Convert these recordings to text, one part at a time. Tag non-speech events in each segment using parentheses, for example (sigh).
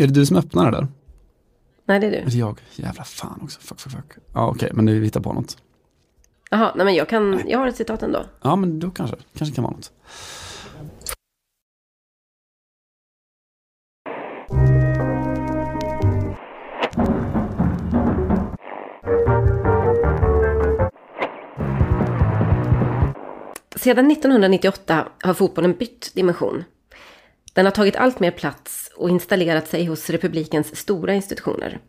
Är det du som öppnar det där? Nej, det är du. Eller jag? Jävla fan också. Fuck, fuck, fuck. Ja, okej, okay, men vi hittar på något. Jaha, nej men jag kan, jag har ett citat ändå. Ja, men då kanske, kanske kan vara något. Sedan 1998 har fotbollen bytt dimension. Den har tagit allt mer plats och installerat sig hos republikens stora institutioner.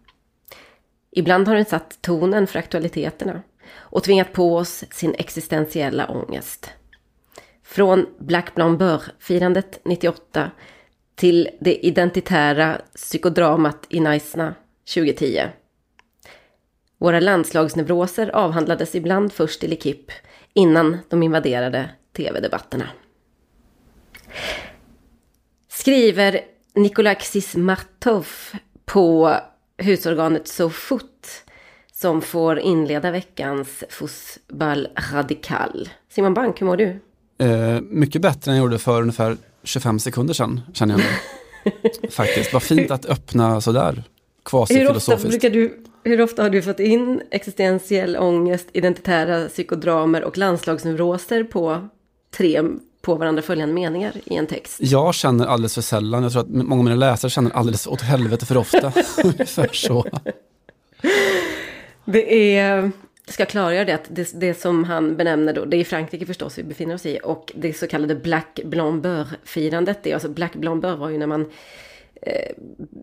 Ibland har den satt tonen för aktualiteterna och tvingat på oss sin existentiella ångest. Från Black Blanc-firandet 98 till det identitära psykodramat i Naisna 2010. Våra landslagsneuroser avhandlades ibland först i Likip innan de invaderade tv-debatterna. Skriver Nikolaxis Martov på husorganet SoFoot som får inleda veckans Fosbal Radikal. Simon Bank, hur mår du? Eh, mycket bättre än jag gjorde för ungefär 25 sekunder sedan, känner jag nu. (laughs) Faktiskt, vad fint att öppna sådär. Hur du, hur ofta har du fått in existentiell ångest, identitära psykodramer och landslagsneuroser på tre på varandra följande meningar i en text? Jag känner alldeles för sällan. Jag tror att många av mina läsare känner alldeles åt helvete för ofta. (laughs) (laughs) Ungefär så. Det är, jag ska klargöra det, att det, det som han benämner då, det är Frankrike förstås vi befinner oss i, och det så kallade Black Blanc-firandet, det är alltså Black Blanc var ju när man eh,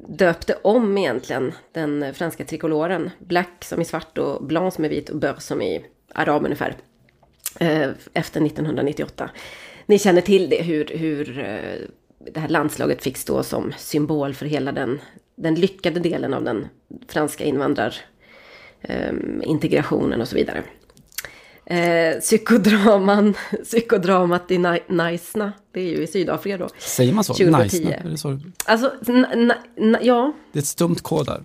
döpte om egentligen den franska trikoloren. Black som i svart och blanc som är vit och beurre som i arab ungefär. Eh, efter 1998. Ni känner till det, hur, hur eh, det här landslaget fick stå som symbol för hela den, den lyckade delen av den franska invandrarintegrationen och så vidare. Eh, psykodraman, (laughs) psykodramat i Naisna, det är ju i Sydafrika då. Säger man så? 2010. Naisna? Är det så? Alltså, ja. Det är ett stumt K där.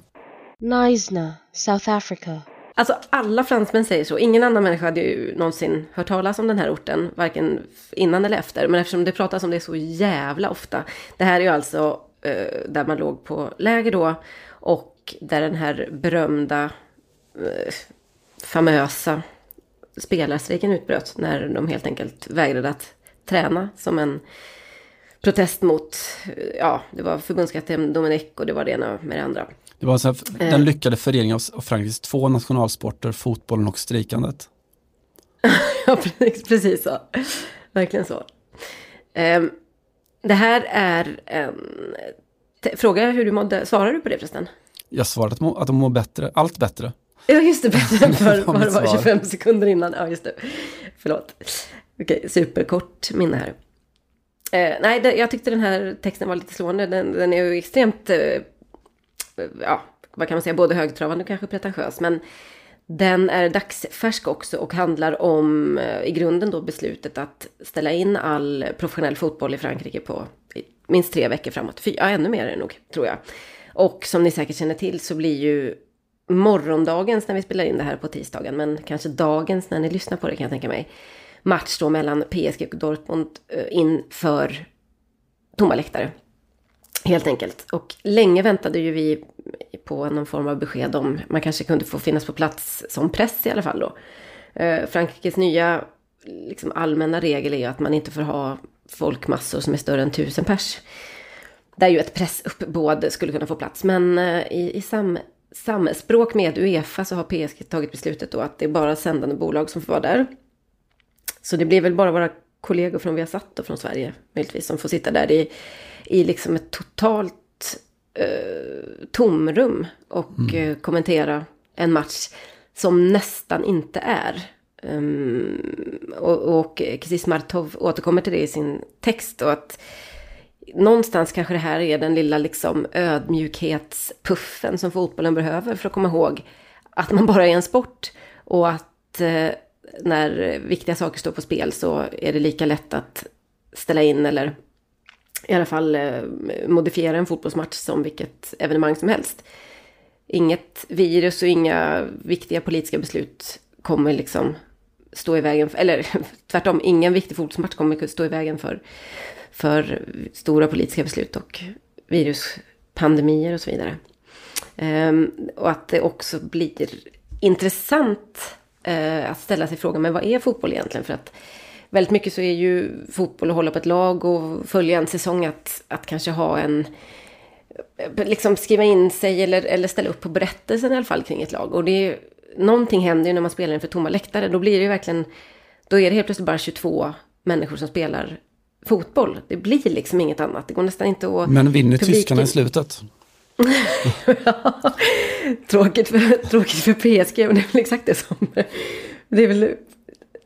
Naisna, South Africa. Alltså alla fransmän säger så. Ingen annan människa hade ju någonsin hört talas om den här orten, varken innan eller efter. Men eftersom det pratas om det så jävla ofta. Det här är ju alltså eh, där man låg på läger då. Och där den här berömda, eh, famösa spelarstrejken utbröt. När de helt enkelt vägrade att träna som en protest mot, eh, ja, det var förbundskapten Dominic och det var det ena med det andra. Det var så här, den eh. lyckade föreningen av Frankrikes två nationalsporter, fotbollen och strikandet. (laughs) ja, precis så. Verkligen så. Um, det här är en... Fråga hur du mådde. Svarar du på det förresten? Jag svarade att, att de mår bättre. Allt bättre. Ja, just det. Bättre än för vad det var 25 sekunder innan. Ja, just det. Förlåt. Okej, superkort minne här. Eh, nej, det, jag tyckte den här texten var lite slående. Den, den är ju extremt eh, ja, vad kan man säga, både högtravande och kanske pretentiös. Men den är dagsfärsk också och handlar om eh, i grunden då beslutet att ställa in all professionell fotboll i Frankrike på minst tre veckor framåt. Fyra, ja, ännu mer är det nog, tror jag. Och som ni säkert känner till så blir ju morgondagens när vi spelar in det här på tisdagen, men kanske dagens när ni lyssnar på det kan jag tänka mig. Match då mellan PSG och Dortmund eh, inför tomma läktare. Helt enkelt. Och länge väntade ju vi på någon form av besked om man kanske kunde få finnas på plats som press i alla fall då. Eh, Frankrikes nya liksom, allmänna regel är ju att man inte får ha folkmassor som är större än tusen pers. Där ju ett pressuppbåd skulle kunna få plats. Men eh, i, i sam, samspråk med Uefa så har PSG tagit beslutet då att det är bara sändande bolag som får vara där. Så det blir väl bara våra kollegor från Viasat och från Sverige möjligtvis som får sitta där i i liksom ett totalt eh, tomrum och mm. eh, kommentera en match som nästan inte är. Um, och, och Kisis Martov återkommer till det i sin text och att någonstans kanske det här är den lilla liksom ödmjukhetspuffen som fotbollen behöver för att komma ihåg att man bara är en sport och att eh, när viktiga saker står på spel så är det lika lätt att ställa in eller i alla fall eh, modifiera en fotbollsmatch som vilket evenemang som helst. Inget virus och inga viktiga politiska beslut kommer liksom stå i vägen, för, eller (laughs) tvärtom, ingen viktig fotbollsmatch kommer stå i vägen för, för stora politiska beslut och viruspandemier och så vidare. Um, och att det också blir intressant uh, att ställa sig frågan, men vad är fotboll egentligen? För att väldigt mycket så är ju fotboll att hålla på ett lag och följa en säsong att, att kanske ha en liksom skriva in sig eller, eller ställa upp på berättelsen i alla fall kring ett lag. Och det är, någonting händer ju när man spelar inför tomma läktare. Då blir det ju verkligen, då är det helt plötsligt bara 22 människor som spelar fotboll. Det blir liksom inget annat. Det går nästan inte att... Men vinner publiken... tyskarna i slutet? Ja, (laughs) tråkigt, för, tråkigt för PSG, men det är väl exakt det som... Det är väl,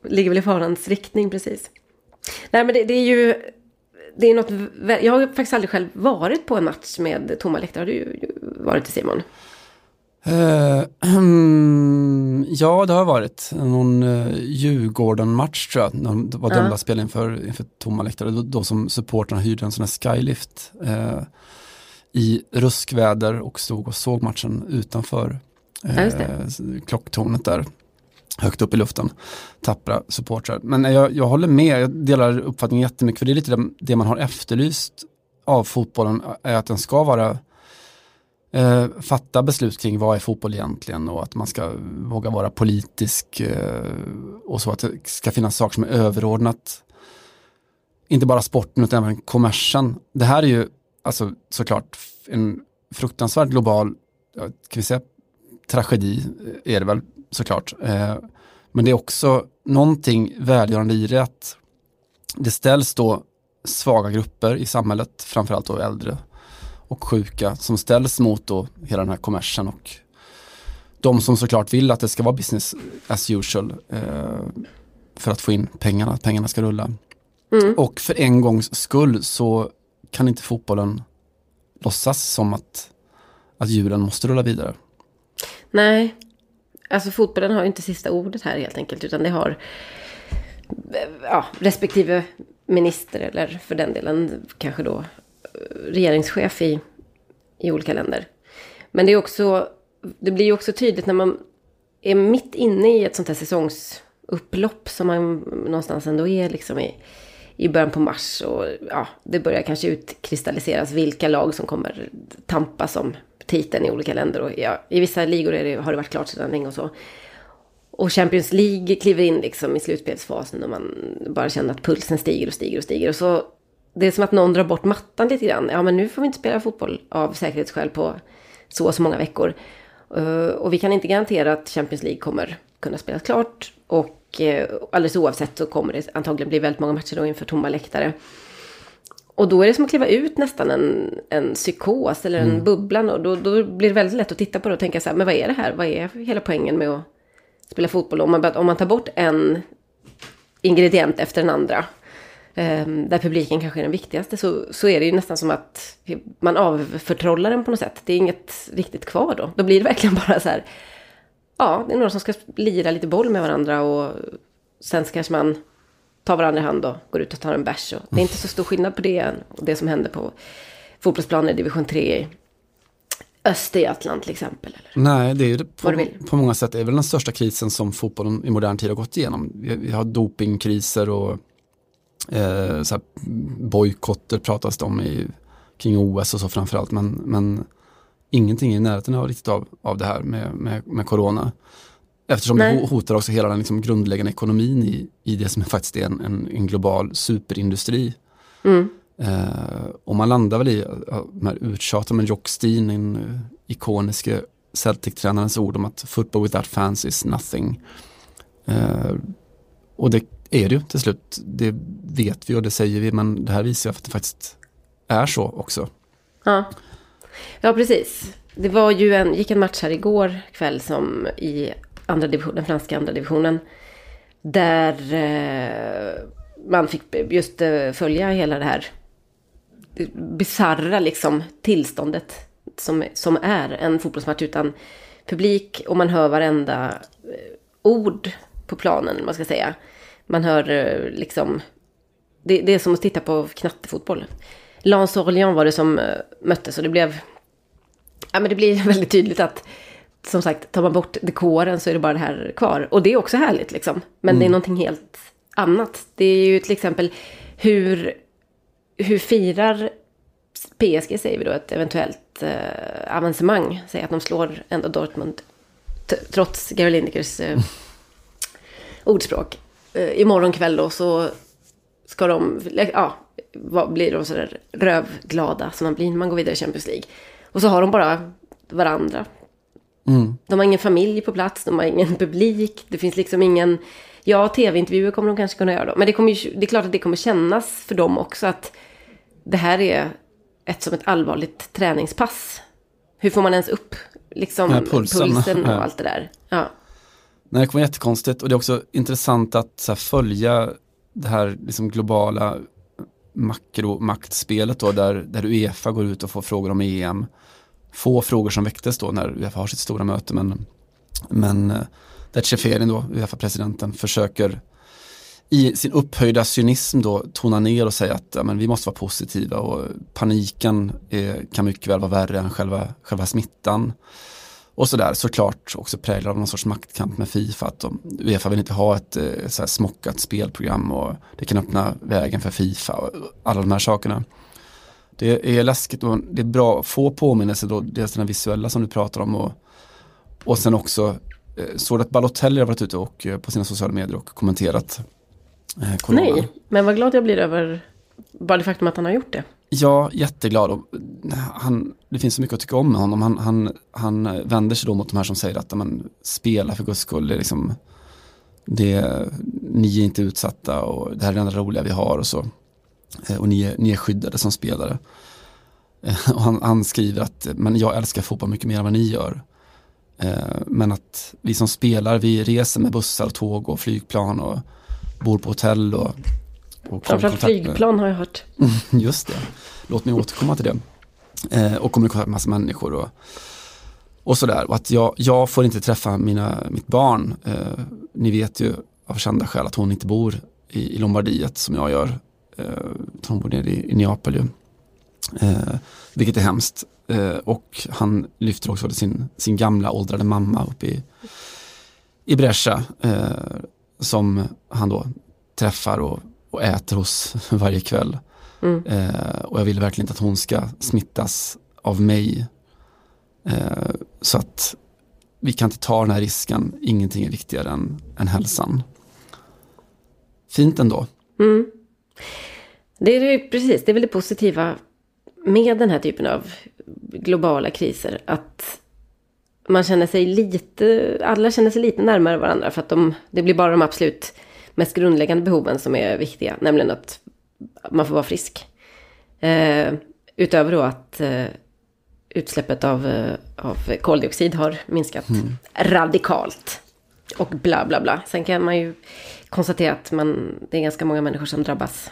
ligger väl i farans riktning precis. Nej, men det, det är ju det är något, jag har faktiskt aldrig själv varit på en match med tomma läktare. Har du varit det Simon? Uh, (clears throat) ja, det har varit. Någon uh, Djurgården-match tror jag. När det var dömda uh. spel inför, inför tomma läktare. Då, då som supportrarna hyrde en sån här skylift uh, i ruskväder och stod och såg matchen utanför uh, klocktornet där högt upp i luften, tappra supportrar. Men jag, jag håller med, jag delar uppfattningen jättemycket, för det är lite det, det man har efterlyst av fotbollen, är att den ska vara eh, fatta beslut kring vad är fotboll egentligen och att man ska våga vara politisk eh, och så att det ska finnas saker som är överordnat. Inte bara sporten utan även kommersen. Det här är ju alltså såklart en fruktansvärt global, kan vi säga tragedi är det väl såklart. Eh, men det är också någonting välgörande i det att det ställs då svaga grupper i samhället, framförallt då äldre och sjuka, som ställs mot då hela den här kommersen och de som såklart vill att det ska vara business as usual eh, för att få in pengarna, att pengarna ska rulla. Mm. Och för en gångs skull så kan inte fotbollen låtsas som att, att djuren måste rulla vidare. Nej, Alltså fotbollen har ju inte sista ordet här helt enkelt. Utan det har ja, respektive minister eller för den delen kanske då eh, regeringschef i, i olika länder. Men det är också, det blir ju också tydligt när man är mitt inne i ett sånt här säsongsupplopp som man någonstans ändå är liksom i, i början på mars. Och ja, det börjar kanske utkristalliseras vilka lag som kommer tampas om titeln i olika länder. Och ja, I vissa ligor det, har det varit klart sedan länge och så. Och Champions League kliver in liksom i slutspelsfasen och man bara känner att pulsen stiger och stiger och stiger. Och så, det är som att någon drar bort mattan lite grann. Ja, men nu får vi inte spela fotboll av säkerhetsskäl på så och så många veckor. Eh, och vi kan inte garantera att Champions League kommer kunna spelas klart. Och uh, alldeles oavsett så kommer det antagligen bli väldigt många matcher då inför tomma läktare. Och då är det som att kliva ut nästan en, en psykos eller en mm. bubblan. Och då, då blir det väldigt lätt att titta på det och tänka så här, men vad är det här? Vad är hela poängen med att spela fotboll? Om man, om man tar bort en ingrediens efter den andra, eh, där publiken kanske är den viktigaste, så, så är det ju nästan som att man avförtrollar den på något sätt. Det är inget riktigt kvar då. Då blir det verkligen bara så här, ja, det är några som ska lira lite boll med varandra och sen kanske man tar varandra i hand och går ut och tar en bärs. det är inte så stor skillnad på det och det som händer på fotbollsplanen i division 3 i Östergötland till exempel. Eller? Nej, det är ju på, på många sätt är väl den största krisen som fotbollen i modern tid har gått igenom. Vi, vi har dopingkriser och eh, bojkotter pratas det om i, kring OS och så framförallt. Men, men ingenting i närheten av riktigt av, av det här med, med, med corona. Eftersom Nej. det hotar också hela den liksom grundläggande ekonomin i, i det som faktiskt är en, en, en global superindustri. Mm. Eh, och man landar väl i de här uttjatade med Jock Steen, den uh, ikoniske Celtic-tränarens ord om att football without fans is nothing. Eh, och det är det ju till slut, det vet vi och det säger vi, men det här visar att det faktiskt är så också. Ja, ja precis. Det var ju en, gick en match här igår kväll som i andra division, den franska andra divisionen. Där eh, man fick just eh, följa hela det här bisarra liksom tillståndet som, som är en fotbollsmatch utan publik och man hör varenda eh, ord på planen, man ska säga. Man hör eh, liksom, det, det är som att titta på knattefotboll. Lens Orléans var det som eh, möttes och det blev, ja men det blir (laughs) väldigt tydligt att som sagt, tar man bort dekoren så är det bara det här kvar. Och det är också härligt liksom. Men mm. det är mm. någonting helt annat. Det är ju till exempel hur, hur firar PSG säger vi då ett eventuellt eh, avancemang. Säger att de slår ändå Dortmund. Trots Gary Linekers eh, ordspråk. Eh, imorgon kväll då så ska de, ja, vad blir de sådär rövglada som man blir när man går vidare i Champions League. Och så har de bara varandra. Mm. De har ingen familj på plats, de har ingen publik, det finns liksom ingen... Ja, tv-intervjuer kommer de kanske kunna göra då. Men det, kommer ju, det är klart att det kommer kännas för dem också att det här är ett som ett allvarligt träningspass. Hur får man ens upp liksom, ja, pulsen. pulsen och ja. allt det där? Ja. Nej, det kommer jättekonstigt och det är också intressant att här, följa det här liksom, globala makromaktspelet då där, där Uefa går ut och får frågor om EM. Få frågor som väcktes då när Uefa har sitt stora möte men, men eh, där Ceferin, då, Uefa-presidenten, försöker i sin upphöjda cynism då tona ner och säga att ja, men vi måste vara positiva och paniken är, kan mycket väl vara värre än själva, själva smittan. Och sådär såklart också präglad av någon sorts maktkamp med Fifa. Att de, Uefa vill inte ha ett, ett eh, så här smockat spelprogram och det kan öppna vägen för Fifa och alla de här sakerna. Det är läskigt och det är bra, att få påminnelser då, dels den här visuella som du pratar om och, och sen också eh, såg att Balotelli har varit ute och eh, på sina sociala medier och kommenterat eh, corona. Nej, men vad glad jag blir över bara det faktum att han har gjort det. Ja, jätteglad. Och eh, han, det finns så mycket att tycka om med honom. Han, han, han vänder sig då mot de här som säger att man spela för guds skull. Det är liksom, det, ni är inte utsatta och det här är det enda roliga vi har och så. Eh, och ni är, ni är skyddade som spelare. Eh, och han, han skriver att men jag älskar fotboll mycket mer än vad ni gör. Men att vi som spelar, vi reser med bussar, och tåg och flygplan och bor på hotell och och Framförallt flygplan har jag hört. (laughs) Just det. Låt mig återkomma till det. Eh, och kommer i kontakt med massa människor och, och sådär. Och att jag, jag får inte träffa mina, mitt barn. Eh, ni vet ju av kända skäl att hon inte bor i, i Lombardiet som jag gör. Eh, hon bor nere i, i Neapel ju. Eh, vilket är hemskt. Eh, och han lyfter också sin, sin gamla åldrade mamma upp i, i Brescia. Eh, som han då träffar och och äter hos (laughs) varje kväll. Mm. Eh, och jag vill verkligen inte att hon ska smittas av mig. Eh, så att vi kan inte ta den här risken, ingenting är viktigare än, än hälsan. Fint ändå. Mm. Det är det, precis, det är väl det positiva med den här typen av globala kriser. Att man känner sig lite, alla känner sig lite närmare varandra för att de, det blir bara de absolut mest grundläggande behoven som är viktiga, nämligen att man får vara frisk. Eh, utöver då att eh, utsläppet av, eh, av koldioxid har minskat mm. radikalt. Och bla bla bla. Sen kan man ju konstatera att man, det är ganska många människor som drabbas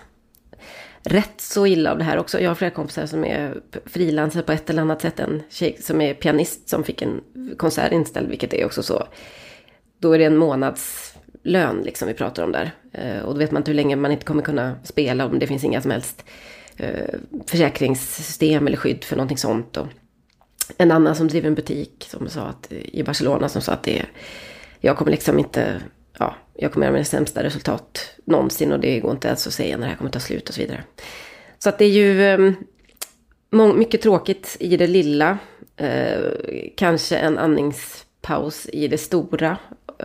rätt så illa av det här också. Jag har flera kompisar som är frilansare på ett eller annat sätt. En tjej som är pianist som fick en konsert inställd, vilket är också så. Då är det en månads lön liksom vi pratar om där. Eh, och då vet man inte hur länge man inte kommer kunna spela om det finns inga som helst eh, försäkringssystem eller skydd för någonting sånt. Och en annan som driver en butik som sa att, i Barcelona som sa att det jag kommer liksom inte, ja, jag kommer göra mina sämsta resultat någonsin och det går inte ens att säga när det här kommer ta slut och så vidare. Så att det är ju ehm, mycket tråkigt i det lilla. Eh, kanske en andningspaus i det stora.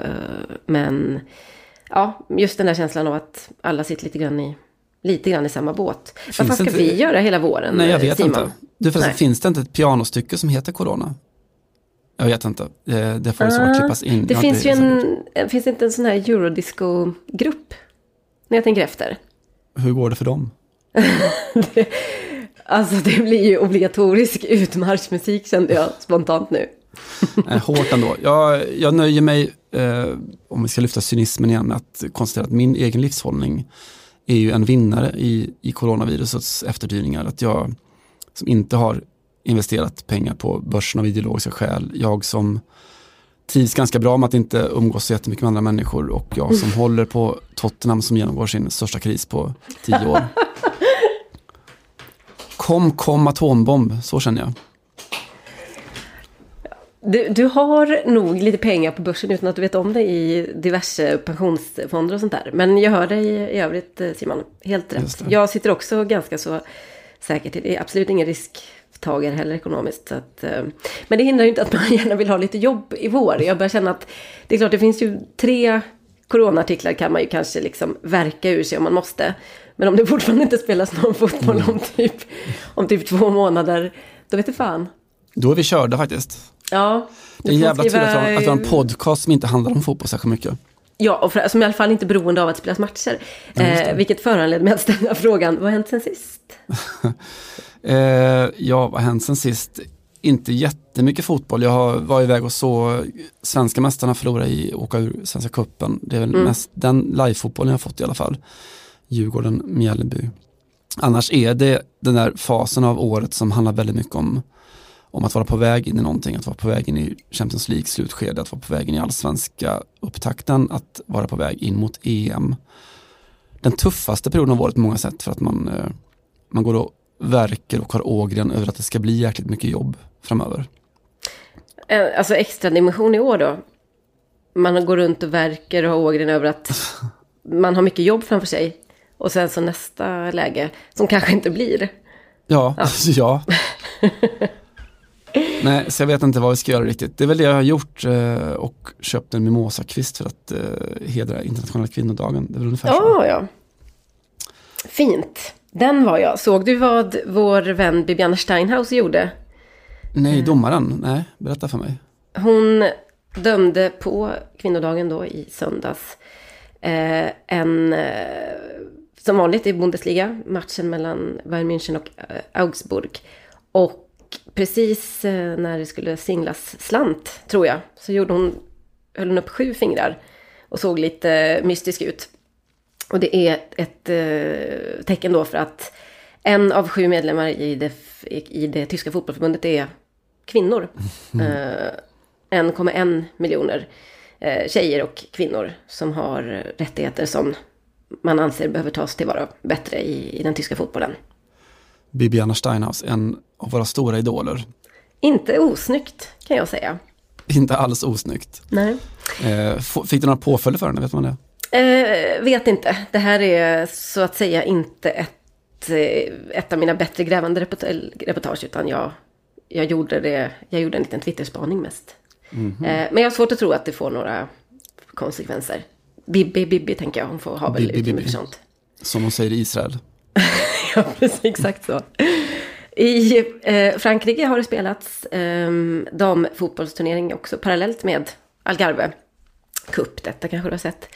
Eh, men ja, just den där känslan av att alla sitter lite grann i, lite grann i samma båt. Finns Vad fan ska inte... vi göra hela våren, Nej, jag vet Simon? inte. Du, förresten, finns det inte ett pianostycke som heter Corona? Jag vet inte. Det, det får i så fall ah, klippas in. Det finns ju en, finns inte en sån här eurodisco-grupp? När jag tänker efter. Hur går det för dem? (laughs) det, alltså det blir ju obligatorisk utmarschmusik kände jag spontant nu. Nej, hårt ändå. Jag, jag nöjer mig, eh, om vi ska lyfta cynismen igen, med att konstatera att min egen livshållning är ju en vinnare i, i coronavirusets efterdyningar. Att jag som inte har investerat pengar på börsen av ideologiska skäl, jag som trivs ganska bra med att inte umgås så jättemycket med andra människor och jag som håller på Tottenham som genomgår sin största kris på tio år. (laughs) Kom, kom atombomb, så känner jag. Du, du har nog lite pengar på börsen utan att du vet om det i diverse pensionsfonder och sånt där. Men jag hör dig i övrigt eh, Simon, helt rätt. Jag sitter också ganska så säkert. Det är absolut ingen risktagare heller ekonomiskt. Att, eh, men det hindrar ju inte att man (laughs) gärna vill ha lite jobb i vår. Jag börjar känna att det är klart, det finns ju tre coronaartiklar kan man ju kanske liksom verka ur sig om man måste. Men om det fortfarande inte spelas någon fotboll mm. om, typ, om typ två månader, då vet du fan. Då är vi körda faktiskt. Ja. Det är jävla tur att vi har en podcast som inte handlar om fotboll särskilt mycket. Ja, och för, som i alla fall inte är beroende av att spelas matcher. Eh, vilket föranledde mig att ställa (laughs) frågan, vad har hänt sen sist? (laughs) eh, ja, vad har hänt sen sist? Inte jättemycket fotboll. Jag var iväg och så svenska mästarna förlora i åka ur Svenska cupen. Det är väl mm. mest den live-fotbollen jag fått i alla fall. Djurgården, Mjällby. Annars är det den där fasen av året som handlar väldigt mycket om om att vara på väg in i någonting, att vara på väg in i Champions League slutskede, att vara på väg in i allsvenska upptakten, att vara på väg in mot EM. Den tuffaste perioden av året på många sätt för att man, eh, man går och verkar och har ågren över att det ska bli jäkligt mycket jobb framöver. Eh, alltså extra dimension i år då? Man går runt och verkar och har ågren över att (laughs) man har mycket jobb framför sig. Och sen så nästa läge, som kanske inte blir. Ja, ja. (laughs) ja. (laughs) Nej, så jag vet inte vad vi ska göra riktigt. Det är väl det jag har gjort eh, och köpt en mimosakvist för att eh, hedra internationella kvinnodagen. Det är väl ungefär så. Ja, ja. Fint. Den var jag. Såg du vad vår vän Bibiana Steinhaus gjorde? Nej, domaren. Nej, berätta för mig. Hon dömde på kvinnodagen då i söndags eh, en, eh, som vanligt i Bundesliga, matchen mellan Bayern München och eh, Augsburg. Och precis eh, när det skulle singlas slant, tror jag, så gjorde hon, höll hon upp sju fingrar och såg lite mystisk ut. Och det är ett eh, tecken då för att en av sju medlemmar i det, i det tyska fotbollsförbundet är kvinnor. Mm. Eh, 1,1 miljoner eh, tjejer och kvinnor som har rättigheter som man anser behöver tas tillvara bättre i, i den tyska fotbollen. Bibiana Steinhaus, en av våra stora idoler. Inte osnyggt kan jag säga. Inte alls osnyggt. Nej. Eh, fick du några påföljder för henne, vet man det? Eh, vet inte. Det här är så att säga inte ett, eh, ett av mina bättre grävande reportage, utan jag, jag, gjorde, det, jag gjorde en liten Twitterspaning mest. Mm -hmm. eh, men jag har svårt att tro att det får några konsekvenser. Bibi, Bibi tänker jag, hon får ha väl utrymme för sånt. Som hon säger i Israel. (laughs) ja, (laughs) precis, exakt så. I eh, Frankrike har det spelats eh, damfotbollsturnering också parallellt med Algarve Cup. Detta kanske du har sett.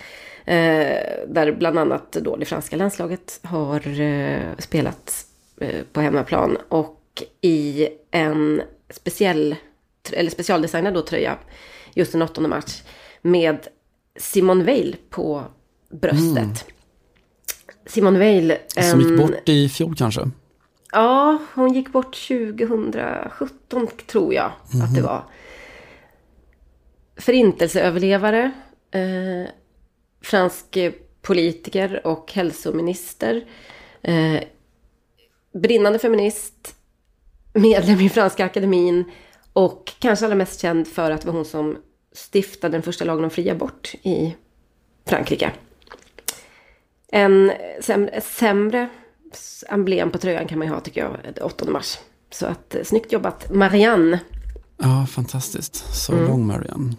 Eh, där bland annat då det franska landslaget har eh, spelat eh, på hemmaplan. Och i en speciell, eller specialdesignad då tröja, just en åttonde match, med Simone Veil på bröstet. Mm. Simone Veil. Som gick bort i fjol kanske? Ja, hon gick bort 2017 tror jag mm -hmm. att det mhm. var. Förintelseöverlevare. Eh, fransk politiker och hälsominister. Eh, brinnande feminist. Medlem i Franska akademin. Och kanske allra mest känd för att det var hon som stiftade den första lagen om fri abort i Frankrike. En sämre, sämre emblem på tröjan kan man ju ha tycker jag, 8 mars. Så att eh, snyggt jobbat Marianne. Ja, fantastiskt. Så mm. lång Marianne.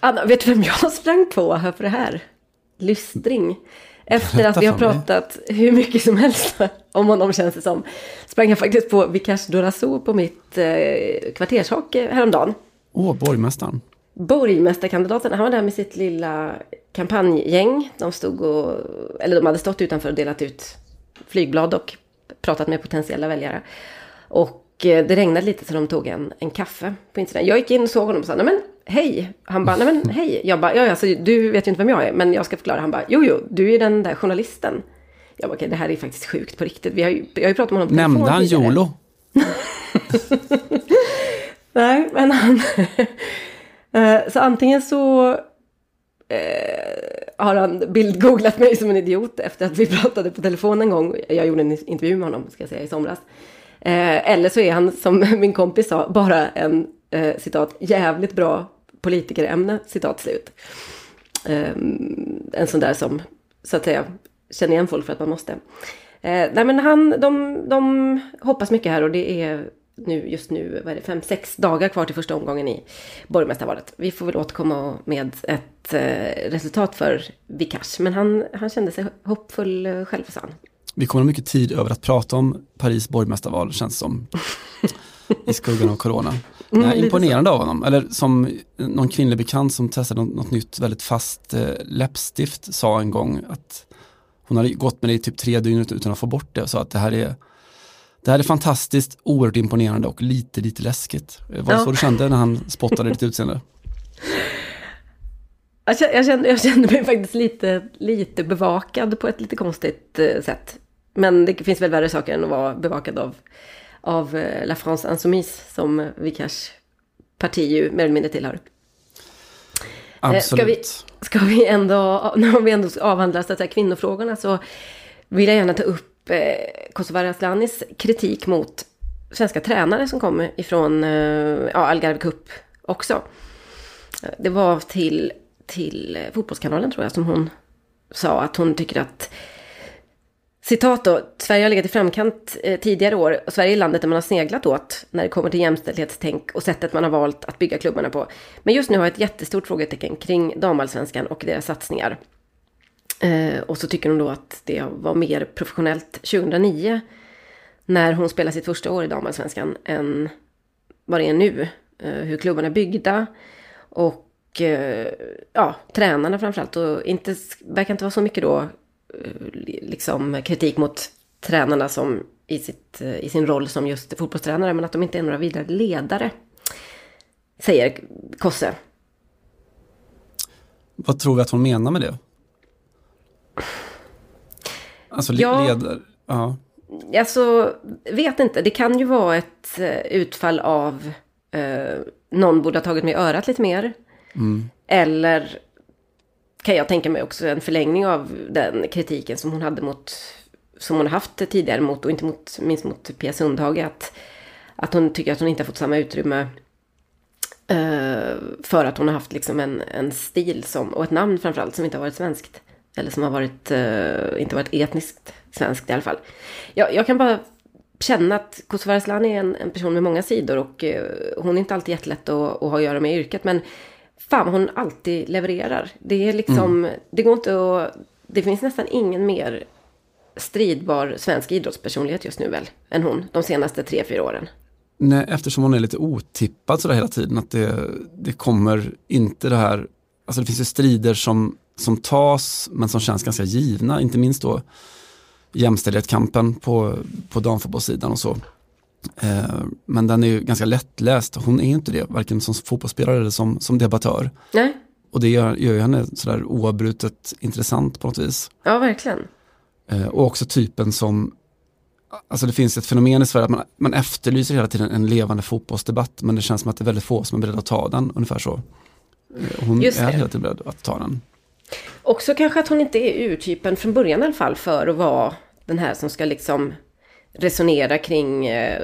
Anna, vet du vem jag (laughs) sprang på här för det här? Lystring. Efter att vi har pratat hur mycket som helst (laughs) om honom känns det som. Sprang jag faktiskt på Vikash Dorazo på mitt eh, kvartershak häromdagen. Åh, borgmästaren borgmästarkandidaten, han var där med sitt lilla kampanjgäng. De stod och, eller de hade stått utanför och delat ut flygblad och pratat med potentiella väljare. Och eh, det regnade lite så de tog en, en kaffe på insidan. Jag gick in och såg honom och sa, nej men hej. Han bara, nej men hej. Jag bara, ja alltså du vet ju inte vem jag är, men jag ska förklara. Han bara, jo jo, du är den där journalisten. Jag bara, okej det här är faktiskt sjukt på riktigt. Vi har ju, jag har ju pratat med honom på Nämnde han YOLO? (laughs) nej, men han... Eh, så antingen så eh, har han bildgooglat mig som en idiot efter att vi (laughs) pratade på telefon en gång. Jag gjorde en intervju med honom, ska jag säga, i somras. Eh, eller så är han, som (laughs) min kompis sa, bara en, eh, citat, jävligt bra politikerämne, citat slut. Eh, en sån där som, så att säga, känner igen folk för att man måste. Eh, nej men han, de, de hoppas mycket här och det är nu, just nu, vad är det, fem, sex dagar kvar till första omgången i borgmästarvalet. Vi får väl återkomma med ett eh, resultat för Vikash. Men han, han kände sig hoppfull eh, själv, sa han. Vi kommer ha mycket tid över att prata om Paris borgmästarval, känns som. (laughs) I skuggan av corona. Mm, Nej, imponerande av honom. Eller som någon kvinnlig bekant som testade något, något nytt väldigt fast eh, läppstift sa en gång att hon hade gått med det i typ tre dygn utan att få bort det och sa att det här är det här är fantastiskt, oerhört imponerande och lite, lite läskigt. Var det ja. så du kände när han spottade ditt utseende? Jag kände, jag kände mig faktiskt lite, lite bevakad på ett lite konstigt eh, sätt. Men det finns väl värre saker än att vara bevakad av, av eh, La France Insoumise som Vikash parti ju mer eller mindre tillhör. Absolut. Ska vi, ska vi ändå, när vi ändå avhandlar så att säga, kvinnofrågorna så vill jag gärna ta upp eh, Kosovare Aslanis kritik mot svenska tränare som kom ifrån eh, ja, Algarve Cup också. Eh, det var till, till eh, Fotbollskanalen tror jag som hon sa att hon tycker att Citat då, Sverige har legat i framkant eh, tidigare år och Sverige är landet där man har sneglat åt när det kommer till jämställdhetstänk och sättet man har valt att bygga klubbarna på. Men just nu har jag ett jättestort frågetecken kring damallsvenskan och deras satsningar. Eh, och så tycker hon då att det var mer professionellt 2009 när hon spelade sitt första år i damallsvenskan än vad det är nu. Eh, hur klubbarna är byggda och eh, ja, tränarna framförallt. Och inte, verkar inte vara så mycket då Eh, liksom kritik mot tränarna som i, sitt, eh, i sin roll som just fotbollstränare, men att de inte är några vidare ledare. Säger Kosse. Vad tror vi att hon menar med det? Alltså ja, ledare? Ja. Alltså, vet inte. Det kan ju vara ett eh, utfall av eh, någon borde ha tagit mig i örat lite mer. Mm. Eller kan jag tänka mig också en förlängning av den kritiken som hon hade mot, som hon haft tidigare mot, och inte mot, minst mot Pia Sundhage, att, att hon tycker att hon inte har fått samma utrymme uh, för att hon har haft liksom en, en stil som, och ett namn framförallt som inte har varit svenskt. Eller som har varit, uh, inte varit etniskt svenskt i alla fall. Jag, jag kan bara känna att Kosovare Asllani är en, en, person med många sidor och uh, hon är inte alltid jättelätt att, att ha att göra med i yrket. Men fan hon alltid levererar. Det är liksom, mm. det går inte att, det finns nästan ingen mer stridbar svensk idrottspersonlighet just nu väl, än hon, de senaste tre, fyra åren. Nej, eftersom hon är lite otippad sådär hela tiden, att det, det kommer inte det här, alltså det finns ju strider som, som tas, men som känns ganska givna, inte minst då jämställdhetskampen på, på damfotbollssidan och så. Eh, men den är ju ganska lättläst. Hon är inte det, varken som fotbollsspelare eller som, som debattör. Nej. Och det gör, gör henne sådär oavbrutet intressant på något vis. Ja, verkligen. Eh, och också typen som, alltså det finns ett fenomen i Sverige att man, man efterlyser hela tiden en levande fotbollsdebatt, men det känns som att det är väldigt få som är beredda att ta den, ungefär så. Eh, hon är hela tiden beredd att ta den. Också kanske att hon inte är urtypen från början i alla fall för att vara den här som ska liksom resonera kring eh,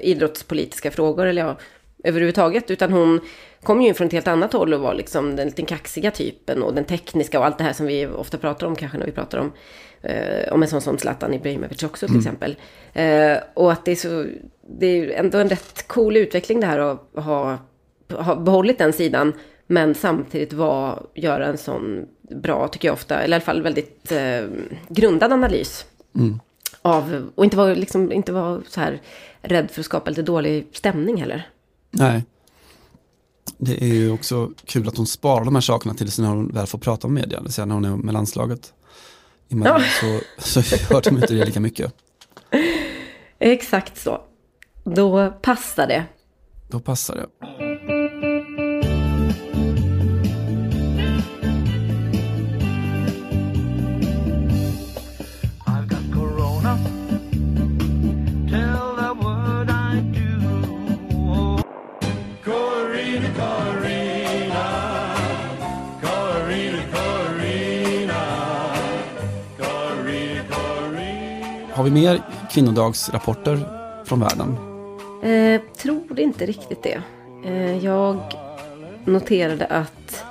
idrottspolitiska frågor eller ja, överhuvudtaget. Utan hon kom ju från ett helt annat håll och var liksom den lite kaxiga typen och den tekniska och allt det här som vi ofta pratar om kanske när vi pratar om, eh, om en sån som Zlatan Ibrahimovic också till mm. exempel. Eh, och att det är så, det är ändå en rätt cool utveckling det här att ha, ha behållit den sidan. Men samtidigt var, göra en sån bra, tycker jag ofta, eller i alla fall väldigt eh, grundad analys. Mm av, och inte vara liksom, inte var så här rädd för att skapa lite dålig stämning heller. Nej. Det är ju också kul att hon sparar de här sakerna tills när hon väl får prata med media, det vill säga när hon är med landslaget. I ja. så, så hör de inte det lika mycket. (laughs) Exakt så. Då passar det. Då passar det. Har vi mer kvinnodagsrapporter från världen? Eh, tror inte riktigt det. Eh, jag noterade att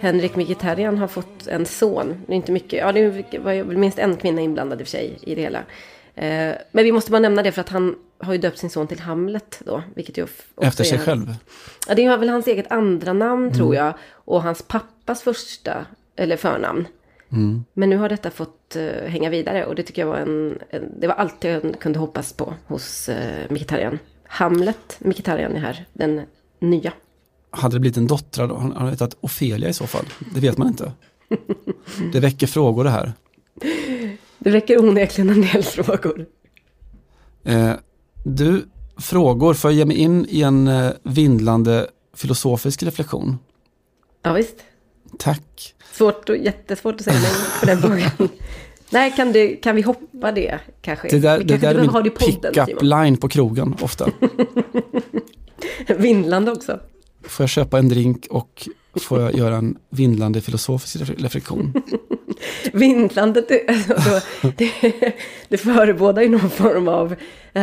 Henrik Mkhitaryan har fått en son. Det är inte mycket, ja det var minst en kvinna inblandad i och för sig i det hela. Eh, men vi måste bara nämna det för att han har ju döpt sin son till Hamlet då. Vilket ju Efter sig är, själv? Ja, det är väl hans eget andra namn mm. tror jag. Och hans pappas första, eller förnamn. Mm. Men nu har detta fått uh, hänga vidare och det tycker jag var en, en, det var allt jag kunde hoppas på hos uh, Mkhitaryan. Hamlet, Mkhitaryan är här, den nya. Hade det blivit en dotter, då? han hade hetat Ofelia i så fall. Det vet man inte. det väcker frågor det här. Det väcker onekligen en del frågor. Eh, du, frågor, får jag ge mig in i en eh, vindlande filosofisk reflektion? Ja, visst. Tack. Svårt och, jättesvårt att säga nej på den (laughs) frågan. Nej, kan, det, kan vi hoppa det kanske? Det där, det där är min pick-up line på krogen ofta. (laughs) Vindlande också. Får jag köpa en drink och får jag göra en vindlande filosofisk reflektion? (laughs) Vindlandet, alltså, det, det förebådar ju någon form av, eh,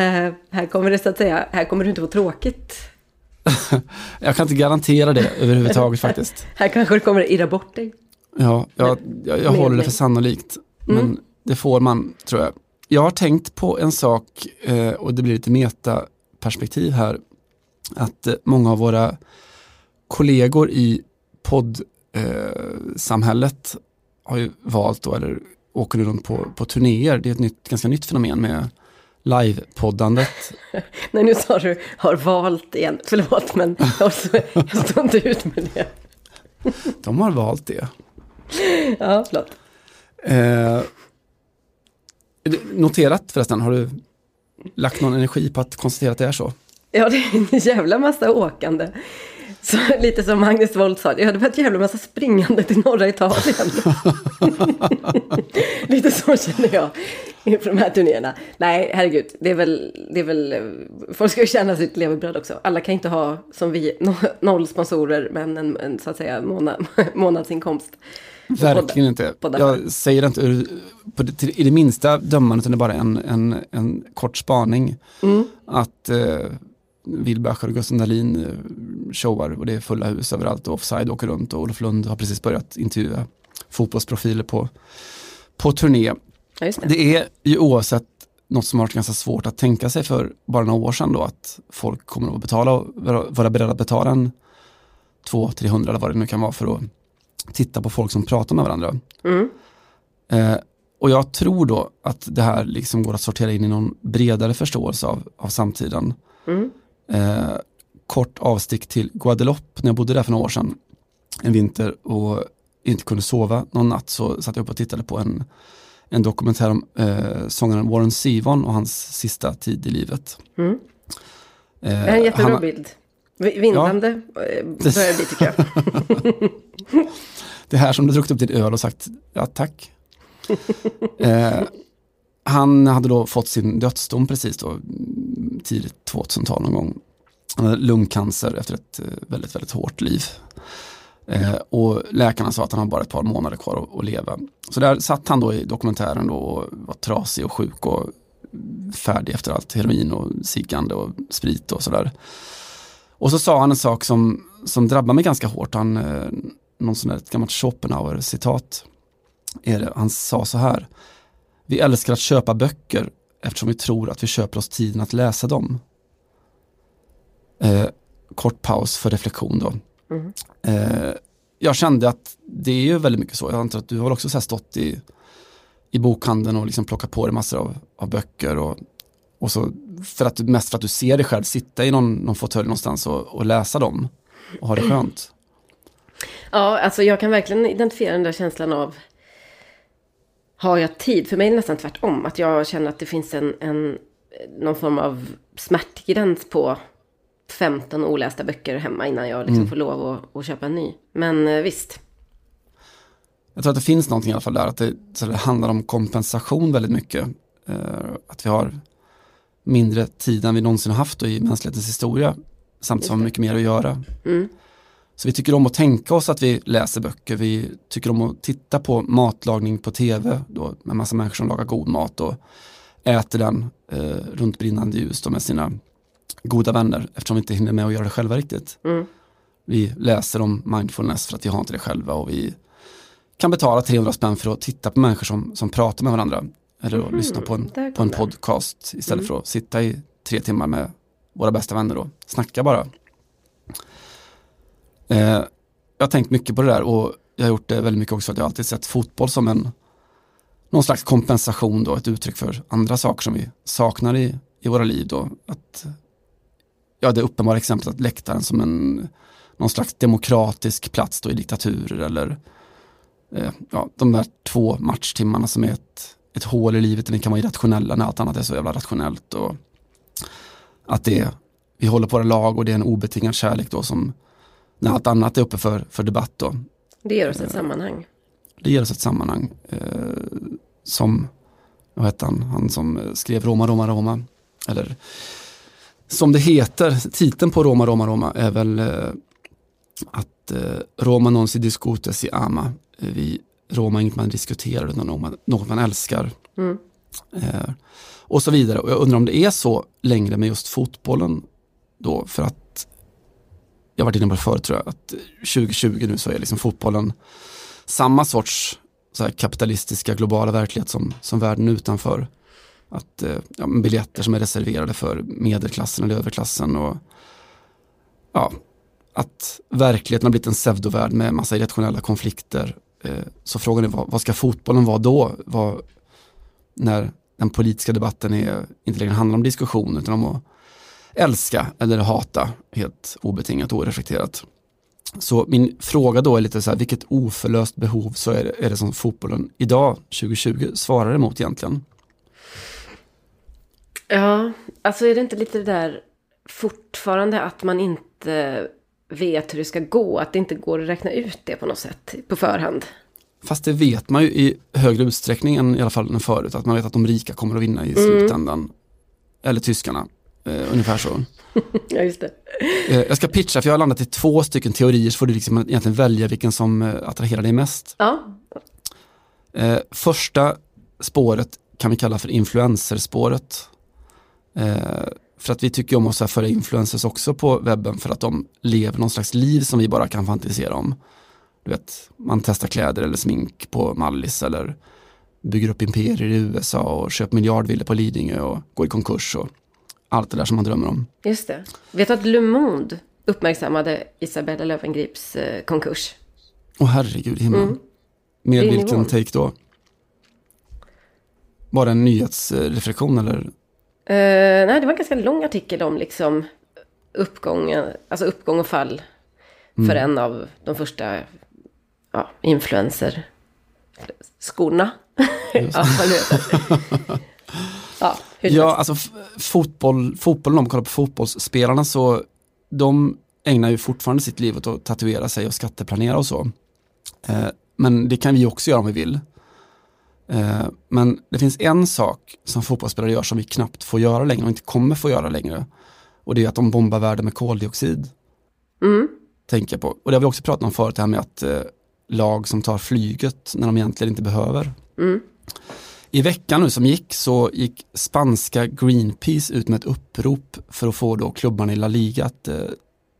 här kommer det så att säga, här kommer det inte vara tråkigt. jag kan inte garantera det överhuvudtaget faktiskt. här kanske det kommer irra bort dig. Ja, jag, jag, jag håller det för sannolikt. Men mm. det får man, tror jag. Jag har tänkt på en sak, eh, och det blir lite metaperspektiv här, att eh, många av våra kollegor i poddsamhället eh, har ju valt då, eller åker runt på, på turnéer. Det är ett nytt, ganska nytt fenomen med livepoddandet. (laughs) Nej, nu sa du har valt igen. Förlåt, men jag, (laughs) jag står inte ut med det. De har valt det. (laughs) Ja, förlåt. Eh, noterat förresten, har du lagt någon energi på att konstatera att det är så? Ja, det är en jävla massa åkande. Så, lite som Magnus Wolt sa, det hade varit jävla massa springande till norra Italien. (laughs) lite så känner jag inför de här turnéerna. Nej, herregud, det är väl, det är väl, folk ska ju känna sitt levebröd också. Alla kan inte ha, som vi, noll sponsorer, men en, en så att säga månad, (laughs) månadsinkomst. Verkligen inte. Jag säger det inte på det, i det minsta dömande, utan det är bara en, en, en kort spaning. Mm. Att eh, Wilbacher och Gustav Dahlin eh, showar och det är fulla hus överallt och Offside åker runt och Olof Lund har precis börjat intervjua fotbollsprofiler på, på turné. Ja, det. det. är ju oavsett något som har varit ganska svårt att tänka sig för bara några år sedan då att folk kommer att betala vara beredda att betala en 200-300 eller vad det nu kan vara för att titta på folk som pratar med varandra. Mm. Eh, och jag tror då att det här liksom går att sortera in i någon bredare förståelse av, av samtiden. Mm. Eh, kort avstick till Guadeloupe när jag bodde där för några år sedan. En vinter och inte kunde sova någon natt så satt jag upp och tittade på en, en dokumentär om eh, sångaren Warren Zevon och hans sista tid i livet. Mm. Eh, det är en jättebra han, bild. Vindlande ja, eh, börjar det bli tycker jag. (laughs) det här som du druckit upp din öl och sagt ja tack. eh, han hade då fått sin dödsdom precis då, tidigt 2000-tal någon gång. Han hade lungcancer efter ett eh, väldigt, väldigt hårt liv. Eh, och läkarna sa att han har bara ett par månader kvar att, att, leva. Så där satt han då i dokumentären då och var trasig och sjuk och färdig efter allt heroin och sikande och sprit och sådär. Och så sa han en sak som, som drabbar mig ganska hårt. Han, eh, någon sån där, ett gammalt Schopenhauer-citat. Han sa så här. Vi älskar att köpa böcker eftersom vi tror att vi köper oss tiden att läsa dem. Eh, kort paus för reflektion då. Mm. Eh, jag kände att det är ju väldigt mycket så. Jag antar att du har också så stått i, i bokhandeln och liksom plockat på dig massor av, av böcker. Och, och så för att, mest för att du ser dig själv sitta i någon, någon fåtölj någonstans och, och läsa dem och ha det skönt. Ja, alltså jag kan verkligen identifiera den där känslan av har jag tid? För mig är det nästan tvärtom. Att jag känner att det finns en, en någon form av smärtgräns på 15 olästa böcker hemma innan jag liksom mm. får lov att, att, köpa en ny. Men eh, visst. Jag tror att det finns någonting i alla fall där, att det, så det handlar om kompensation väldigt mycket. Uh, att vi har mindre tid än vi någonsin har haft i mänsklighetens historia, samtidigt som vi har mycket mer att göra. Mm. Så vi tycker om att tänka oss att vi läser böcker, vi tycker om att titta på matlagning på tv då, med massa människor som lagar god mat och äter den eh, runt brinnande ljus då, med sina goda vänner eftersom vi inte hinner med att göra det själva riktigt. Mm. Vi läser om mindfulness för att vi har inte det själva och vi kan betala 300 spänn för att titta på människor som, som pratar med varandra. Eller mm, lyssna på en, på en podcast istället mm. för att sitta i tre timmar med våra bästa vänner och snacka bara. Eh, jag har tänkt mycket på det där och jag har gjort det väldigt mycket också att jag alltid sett fotboll som en någon slags kompensation då, ett uttryck för andra saker som vi saknar i, i våra liv då. Att, ja, det uppenbara exemplet att läktaren som en någon slags demokratisk plats då i diktaturer eller eh, ja, de där två matchtimmarna som är ett, ett hål i livet där vi kan vara irrationella när allt annat är så jävla rationellt. Och att det, vi håller på våra lag och det är en obetingad kärlek då som när allt annat är uppe för, för debatt då. Det ger oss ett eh, sammanhang. Det ger oss ett sammanhang. Eh, som, vad hette han, han som skrev Roma, Roma, Roma. Eller som det heter, titeln på Roma, Roma, Roma är väl eh, att eh, Roma non si discute si ama. Vi, Roma är inget man diskuterar utan något man älskar. Mm. Eh, och så vidare. Och jag undrar om det är så längre med just fotbollen då för att jag varit inne på det förut tror jag, att 2020 nu så är liksom fotbollen samma sorts kapitalistiska globala verklighet som, som världen utanför. Att eh, ja, biljetter som är reserverade för medelklassen eller överklassen och ja, att verkligheten har blivit en pseudovärld med massa irrationella konflikter. Eh, så frågan är vad, vad, ska fotbollen vara då? Vad, när den politiska debatten är, inte längre handlar om diskussion utan om att älska eller hata helt obetingat och oreflekterat. Så min fråga då är lite så här, vilket oförlöst behov så är det, är det som fotbollen idag, 2020, svarar emot egentligen? Ja, alltså är det inte lite det där fortfarande att man inte vet hur det ska gå, att det inte går att räkna ut det på något sätt på förhand? Fast det vet man ju i högre utsträckning än i alla fall än förut, att man vet att de rika kommer att vinna i mm. slutändan. Eller tyskarna, eh, ungefär så. (laughs) ja, just det. Eh, jag ska pitcha, för jag har landat i två stycken teorier, så får du liksom egentligen välja vilken som eh, attraherar dig mest. Ja. Eh, första spåret kan vi kalla för influencerspåret. Eh, för att vi tycker om att föra influencers också på webben för att de lever någon slags liv som vi bara kan fantisera om. Du vet, man testar kläder eller smink på Mallis eller bygger upp imperier i USA och köper miljardvillor på Lidingö och går i konkurs och allt det där som man drömmer om. Just det. Vet du att Le Monde uppmärksammade Isabella Löwengrips eh, konkurs? Åh herregud himlen. Mm. Med vilken take då? Var det en nyhetsreflektion eller? Uh, nej, det var en ganska lång artikel om liksom uppgången, alltså uppgång och fall mm. för en av de första ja, influencer skorna. (laughs) ja, (laughs) Ja, ja alltså fotboll, fotbollen, om man kollar på fotbollsspelarna så de ägnar ju fortfarande sitt liv åt att tatuera sig och skatteplanera och så. Eh, men det kan vi också göra om vi vill. Eh, men det finns en sak som fotbollsspelare gör som vi knappt får göra längre och inte kommer få göra längre. Och det är att de bombar världen med koldioxid. Mm. Tänker på. Och det har vi också pratat om förut, det här med att eh, lag som tar flyget när de egentligen inte behöver. Mm. I veckan nu som gick så gick spanska Greenpeace ut med ett upprop för att få då klubbarna i La Liga att eh,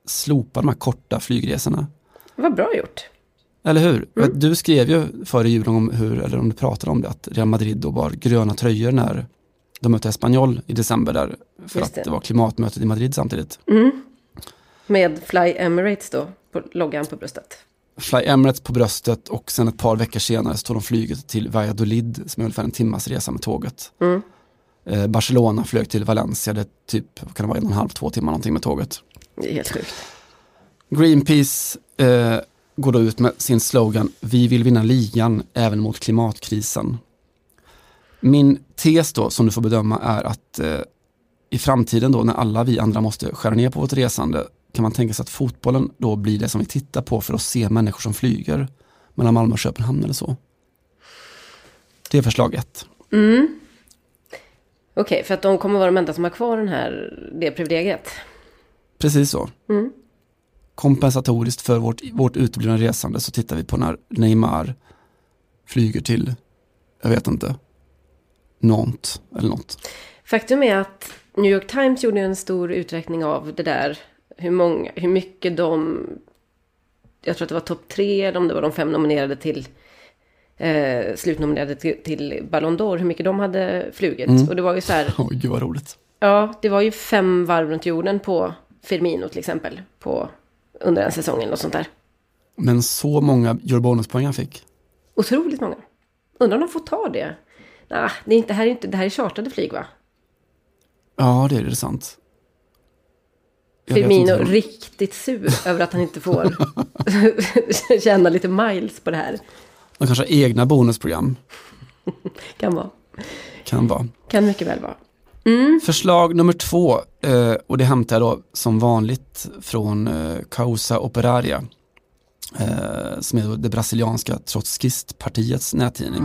slopa de här korta flygresorna. Vad bra gjort. Eller hur? Mm. Du skrev ju före julen om hur, eller om du pratade om det, att Real Madrid då bar gröna tröjor när de mötte Espanyol i december där. För Just att det. det var klimatmötet i Madrid samtidigt. Mm. Med Fly Emirates då, på loggan på bröstet. Fly Emirates på bröstet och sen ett par veckor senare så tog de flyget till Valladolid som är ungefär en timmas resa med tåget. Mm. Eh, Barcelona flög till Valencia, det typ, kan det vara en och en halv, två timmar någonting med tåget. Det är helt sjukt. Greenpeace eh, går då ut med sin slogan Vi vill vinna ligan även mot klimatkrisen. Min tes då som du får bedöma är att eh, i framtiden då när alla vi andra måste skära ner på vårt resande kan man tänka sig att fotbollen då blir det som vi tittar på för att se människor som flyger mellan Malmö och Köpenhamn eller så. Det är förslag ett. Mm. Okej, okay, för att de kommer vara de enda som har kvar den här, det privilegiet. Precis så. Mm. Kompensatoriskt för vårt, vårt uteblivna resande så tittar vi på när Neymar flyger till, jag vet inte, Nantes eller något. Faktum är att New York Times gjorde en stor uträkning av det där hur, många, hur mycket de jag tror att det var topp tre, eller om det var de fem nominerade till eh, slutnominerade till, till Ballon d'Or, hur mycket de hade flugit. Mm. Och det var ju så här... (laughs) Oj, gud vad roligt. Ja, det var ju fem varv runt jorden på Firmino till exempel, på, under en säsong eller något sånt där. Men så många gör bonuspoäng han fick? Otroligt många. Undrar om de får ta det? Nah, det, är inte, det, här är inte, det här är chartrade flyg va? Ja, det är det sant. Firmino riktigt sur (laughs) över att han inte får (laughs) tjäna lite miles på det här. De kanske har egna bonusprogram. kan vara. Kan vara. Kan mycket väl vara. Mm. Förslag nummer två, eh, och det hämtar jag då som vanligt från eh, Causa Operaria, eh, som är det brasilianska trotskistpartiets nättidning.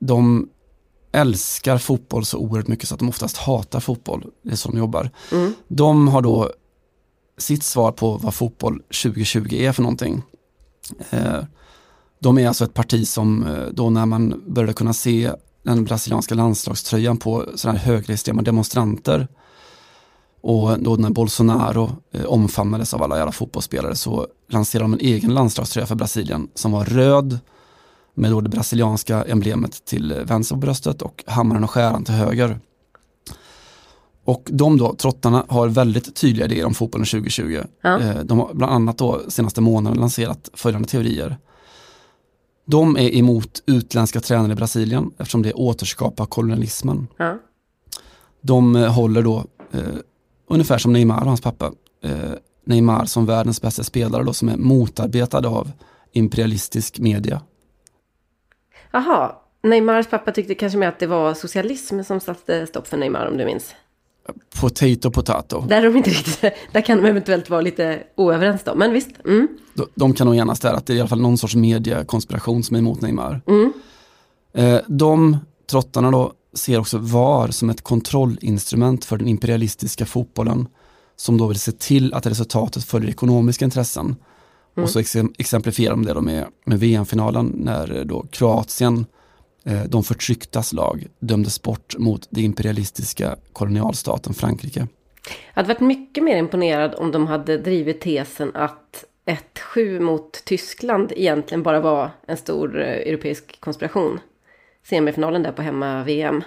De älskar fotboll så oerhört mycket så att de oftast hatar fotboll. Det är så de jobbar. Mm. De har då sitt svar på vad fotboll 2020 är för någonting. Eh, de är alltså ett parti som eh, då när man började kunna se den brasilianska landslagströjan på sådana här högerextrema demonstranter och då när Bolsonaro eh, omfamnades av alla jävla fotbollsspelare så lanserade de en egen landslagströja för Brasilien som var röd med då det brasilianska emblemet till vänster på bröstet och hammaren och skäran till höger. Och de då, trottarna, har väldigt tydliga idéer om fotbollen 2020. Ja. Eh, de har bland annat då senaste månaden lanserat följande teorier. De är emot utländska tränare i Brasilien eftersom det återskapar kolonialismen. Ja. De eh, håller då, eh, ungefär som Neymar och hans pappa, eh, Neymar som världens bästa spelare då, som är motarbetad av imperialistisk media. Jaha, Neymars pappa tyckte kanske mer att det var socialism som satte stopp för Neymar om du minns. Potato, potato. Där, de inte riktigt, (laughs) där kan de eventuellt vara lite oöverens då, men visst. Mm. De, de, kan nog enas där att det är i alla fall någon sorts mediekonspiration som är emot Neymar. Mm. Eh, de trottarna då ser också VAR som ett kontrollinstrument för den imperialistiska fotbollen som då vill se till att resultatet följer ekonomiska intressen Mm. Och så exemplifierar de det då med, med VM-finalen när då Kroatien, eh, de förtrycktas lag, dömdes bort mot den imperialistiska kolonialstaten Frankrike. Jag hade varit mycket mer imponerad om de hade drivit tesen att 1-7 mot Tyskland egentligen bara var en stor eh, europeisk konspiration. Semifinalen där på hemma-VM.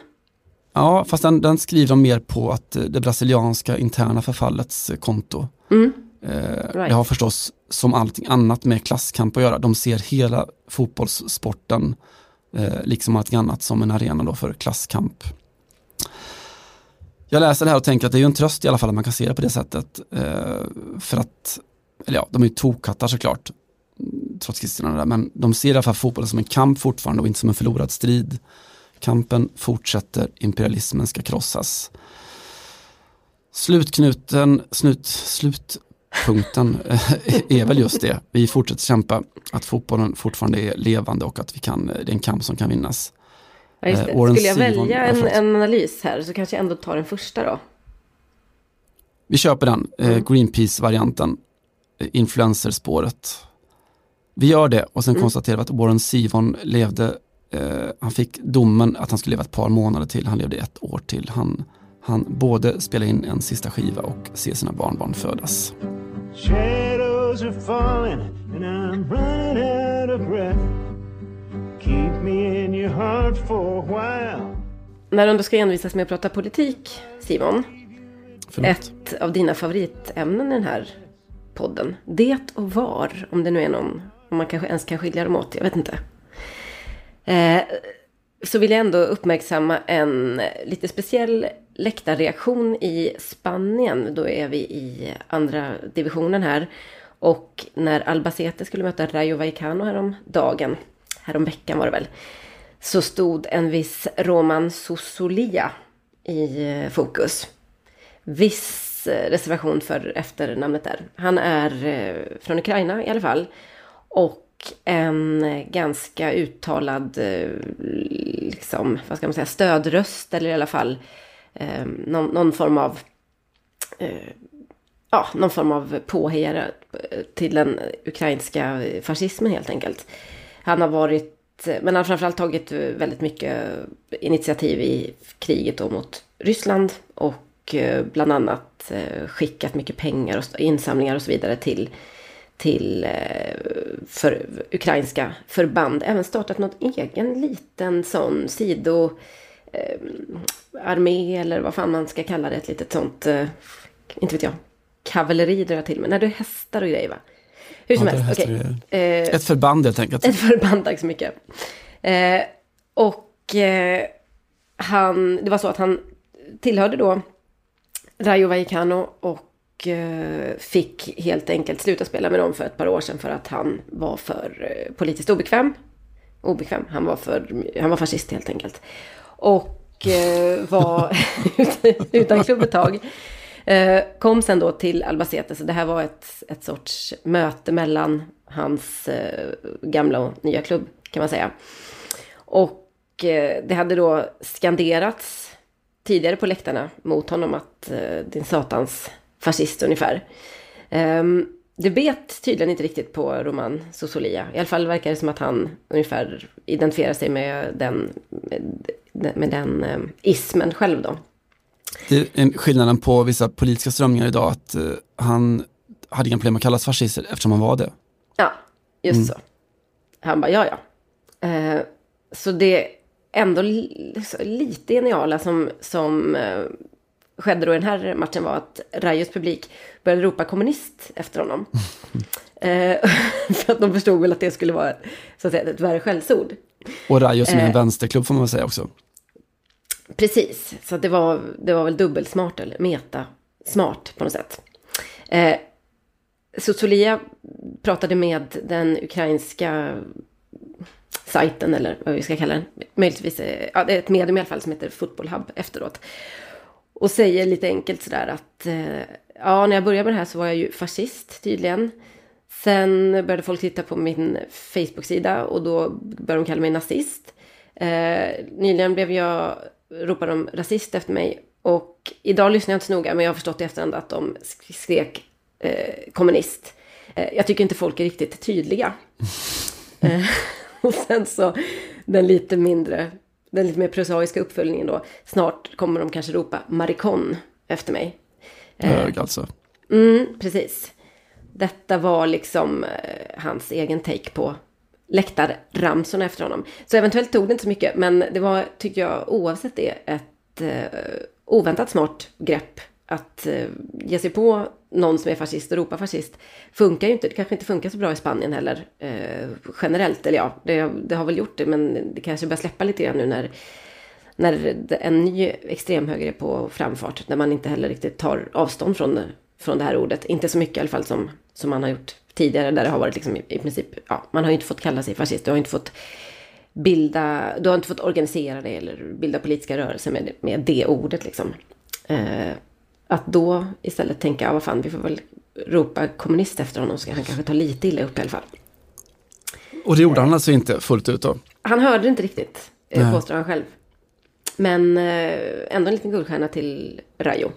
Ja, fast den, den skriver de mer på att eh, det brasilianska interna förfallets konto. Mm. Eh, right. Det har förstås som allting annat med klasskamp att göra. De ser hela fotbollssporten, eh, liksom allting annat, som en arena då för klasskamp. Jag läser det här och tänker att det är en tröst i alla fall att man kan se det på det sättet. Eh, för att, eller ja, de är ju tokkattar såklart, trots kristerna men de ser i alla fall fotbollen som en kamp fortfarande och inte som en förlorad strid. Kampen fortsätter, imperialismen ska krossas. Slutknuten, slut, slut, punkten eh, (laughs) är väl just det. Vi fortsätter kämpa, att fotbollen fortfarande är levande och att vi kan, det är en kamp som kan vinnas. Ja. Eh, Skulle jag välja en, en, analys här så kanske jag ändå tar den första då. Vi köper den, eh, mm. Greenpeace-varianten, influencerspåret. Vi gör det och sen mm. konstaterar vi att Warren Sivon levde, eh, han fick domen att han skulle leva ett par månader till, han levde ett år till. Han, han både spelade in en sista skiva och se sina barnbarn födas. Shadows are falling and I'm running out of breath Keep me in your heart for a while När du ska envisas med att prata politik, Simon. Förlåt. Ett av dina favoritämnen i den här podden. Det och var, om det nu är någon, om man kanske ens kan skilja dem åt, jag vet inte. Eh, så vill jag ändå uppmärksamma en lite speciell läktarreaktion i Spanien. Då är vi i andra divisionen här. Och när Albacete skulle möta Rayo Vallecano häromdagen, häromveckan var det väl, så stod en viss Roman Sosolia i eh, fokus. Viss eh, reservation för efternamnet där. Han är eh, från Ukraina i alla fall. Och en ganska uttalad, liksom, vad ska man säga, stödröst eller i alla fall eh, någon, någon, form av eh, ja, någon form av påhejare eh, till den ukrainska fascismen helt enkelt. Han har varit, eh, men han har framförallt tagit eh, väldigt mycket initiativ i kriget då mot Ryssland. Och bland annat skickat mycket pengar och insamlingar och så vidare till, till för, ukrainska förband. Även startat någon egen liten sån sido armé eller vad fan man ska kalla det. Ett litet sånt, inte vet jag, kavalleri drar jag till med. Nej, det är hästar och grejer va? Hur som ja, helst. Okay. Eh, ett förband helt enkelt. Ett förband, tack så mycket. Eh, och eh, han, det var så att han tillhörde då Rayo Vallecano och eh, fick helt enkelt sluta spela med dem för ett par år sedan för att han var för eh, politiskt obekväm. Obekväm, han var, för, han var fascist helt enkelt. Och eh, var (laughs) utan klubb ett tag. Eh, kom sen då till Albacete, så det här var ett, ett sorts möte mellan hans eh, gamla och nya klubb kan man säga. Och eh, det hade då skanderats tidigare på läktarna mot honom att eh, din satans fascist ungefär. Um, det bet tydligen inte riktigt på Roman Sosolia. I alla fall verkar det som att han ungefär identifierar sig med den, med, den um, ismen själv då. Det är skillnaden på vissa politiska strömningar idag att uh, han hade inga problem att kallas fascist eftersom han var det. Ja, just mm. så. Han bara, ja ja. Uh, så det ändå lite geniala som, som uh, skedde då i den här matchen var att Rajos publik började ropa kommunist efter honom. uh, (laughs) (laughs) för att de förstod väl att det skulle vara så att säga, ett värre skällsord. Och Rayo som är en vänsterklubb får man väl säga också. Precis, så det var, det var väl dubbelsmart eller meta-smart på något sätt. Eh, Sotolia pratade med den ukrainska sajten, eller vad vi ska kalla den, möjligtvis, eh, ja, det är ett medium i alla fall som heter Football Hub efteråt. Och säger lite enkelt sådär att, eh, ja, när jag började med det här så var jag ju fascist tydligen. Sen började folk titta på min Facebook-sida och då började de kalla mig nazist. Eh, nyligen blev jag ropade de rasist efter mig. Och idag lyssnar jag inte så noga, men jag har förstått i efterhand att de skrek eh, kommunist. Eh, jag tycker inte folk är riktigt tydliga. (laughs) eh, (laughs) och sen så den lite mindre, den lite mer prosaiska uppföljningen då. Snart kommer de kanske ropa marikon efter mig. Eh, Hög alltså. Mm, precis. Detta var liksom eh, hans egen take på läktarramsorna efter honom. Så eventuellt tog det inte så mycket, men det var, tycker jag, oavsett det, ett eh, oväntat smart grepp. Att ge sig på någon som är fascist och ropar fascist funkar ju inte. Det kanske inte funkar så bra i Spanien heller eh, generellt. Eller ja, det, det, har väl gjort det, men det kanske börjar släppa lite grann nu när när en ny extremhöger är på framfart, när man inte heller riktigt tar avstånd från, från det här ordet. Inte så mycket i alla fall som, som man har gjort tidigare där det har varit liksom i, i princip, ja, man har ju inte fått kalla sig fascist, du har inte fått bilda, du har inte fått organisera det eller bilda politiska rörelser med, med det ordet liksom. Eh, att då istället tänka, ja vad fan, vi får väl ropa kommunist efter honom så kan han kanske ta lite illa upp i alla fall. Och det gjorde han alltså inte fullt ut då? Han hörde inte riktigt, eh, påstår han själv. Men eh, ändå en liten guldstjärna till Rayo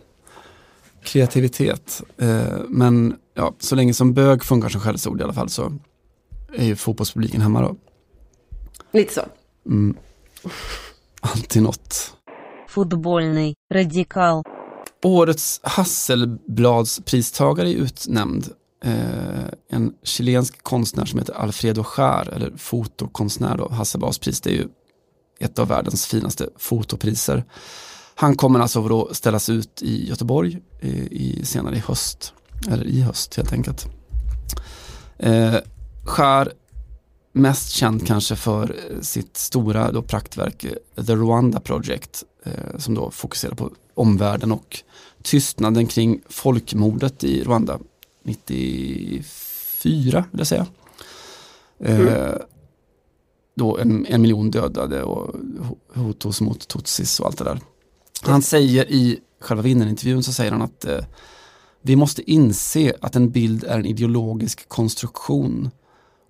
kreativitet. Eh, men ja, så länge som bög funkar som skällsord i alla fall så är ju fotbollspubliken hemma då. Lite så. Mm. Alltid något. Fotbollny radikal. Årets Hasselbladspristagare är utnämnd. Eh, en chilensk konstnär som heter Alfredo Schär, eller fotokonstnär då. Hasselbladspris, det är ju ett av världens finaste fotopriser. Han kommer alltså att ställas ut i Göteborg i, i, senare i höst. Eller i höst helt enkelt. Eh, Schär, mest känd kanske för sitt stora då praktverk eh, The Rwanda Project eh, som då fokuserar på omvärlden och tystnaden kring folkmordet i Rwanda 94 vill jag säga. Eh, mm. Då en, en miljon dödade och hotos mot tutsis och allt det där. Han säger i själva vinnerintervjun så säger han att eh, vi måste inse att en bild är en ideologisk konstruktion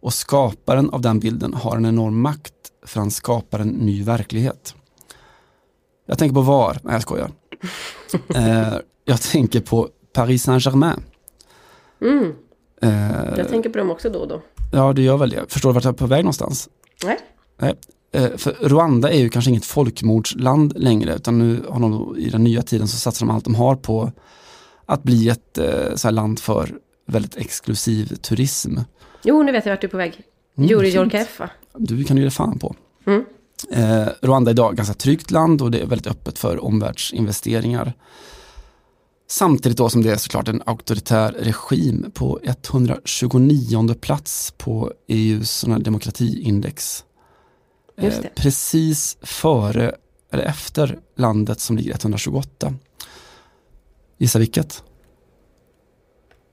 och skaparen av den bilden har en enorm makt för han skapar en ny verklighet. Jag tänker på VAR, nej jag skojar. (laughs) eh, jag tänker på Paris Saint-Germain. Mm. Eh, jag tänker på dem också då och då. Ja, det gör väl det. Förstår du vart jag är på väg någonstans? Nej. Nej. Eh, för Rwanda är ju kanske inget folkmordsland längre, utan nu har de i den nya tiden så satsar de allt de har på att bli ett eh, så land för väldigt exklusiv turism. Jo, nu vet jag vart du är på väg. Mm, Juri Jorkaeff Du kan ju ge fan på. Mm. Eh, Rwanda är idag ett ganska tryggt land och det är väldigt öppet för omvärldsinvesteringar. Samtidigt då som det är såklart en auktoritär regim på 129 plats på EUs demokratiindex. Eh, precis före eller efter landet som ligger 128. Gissa vilket?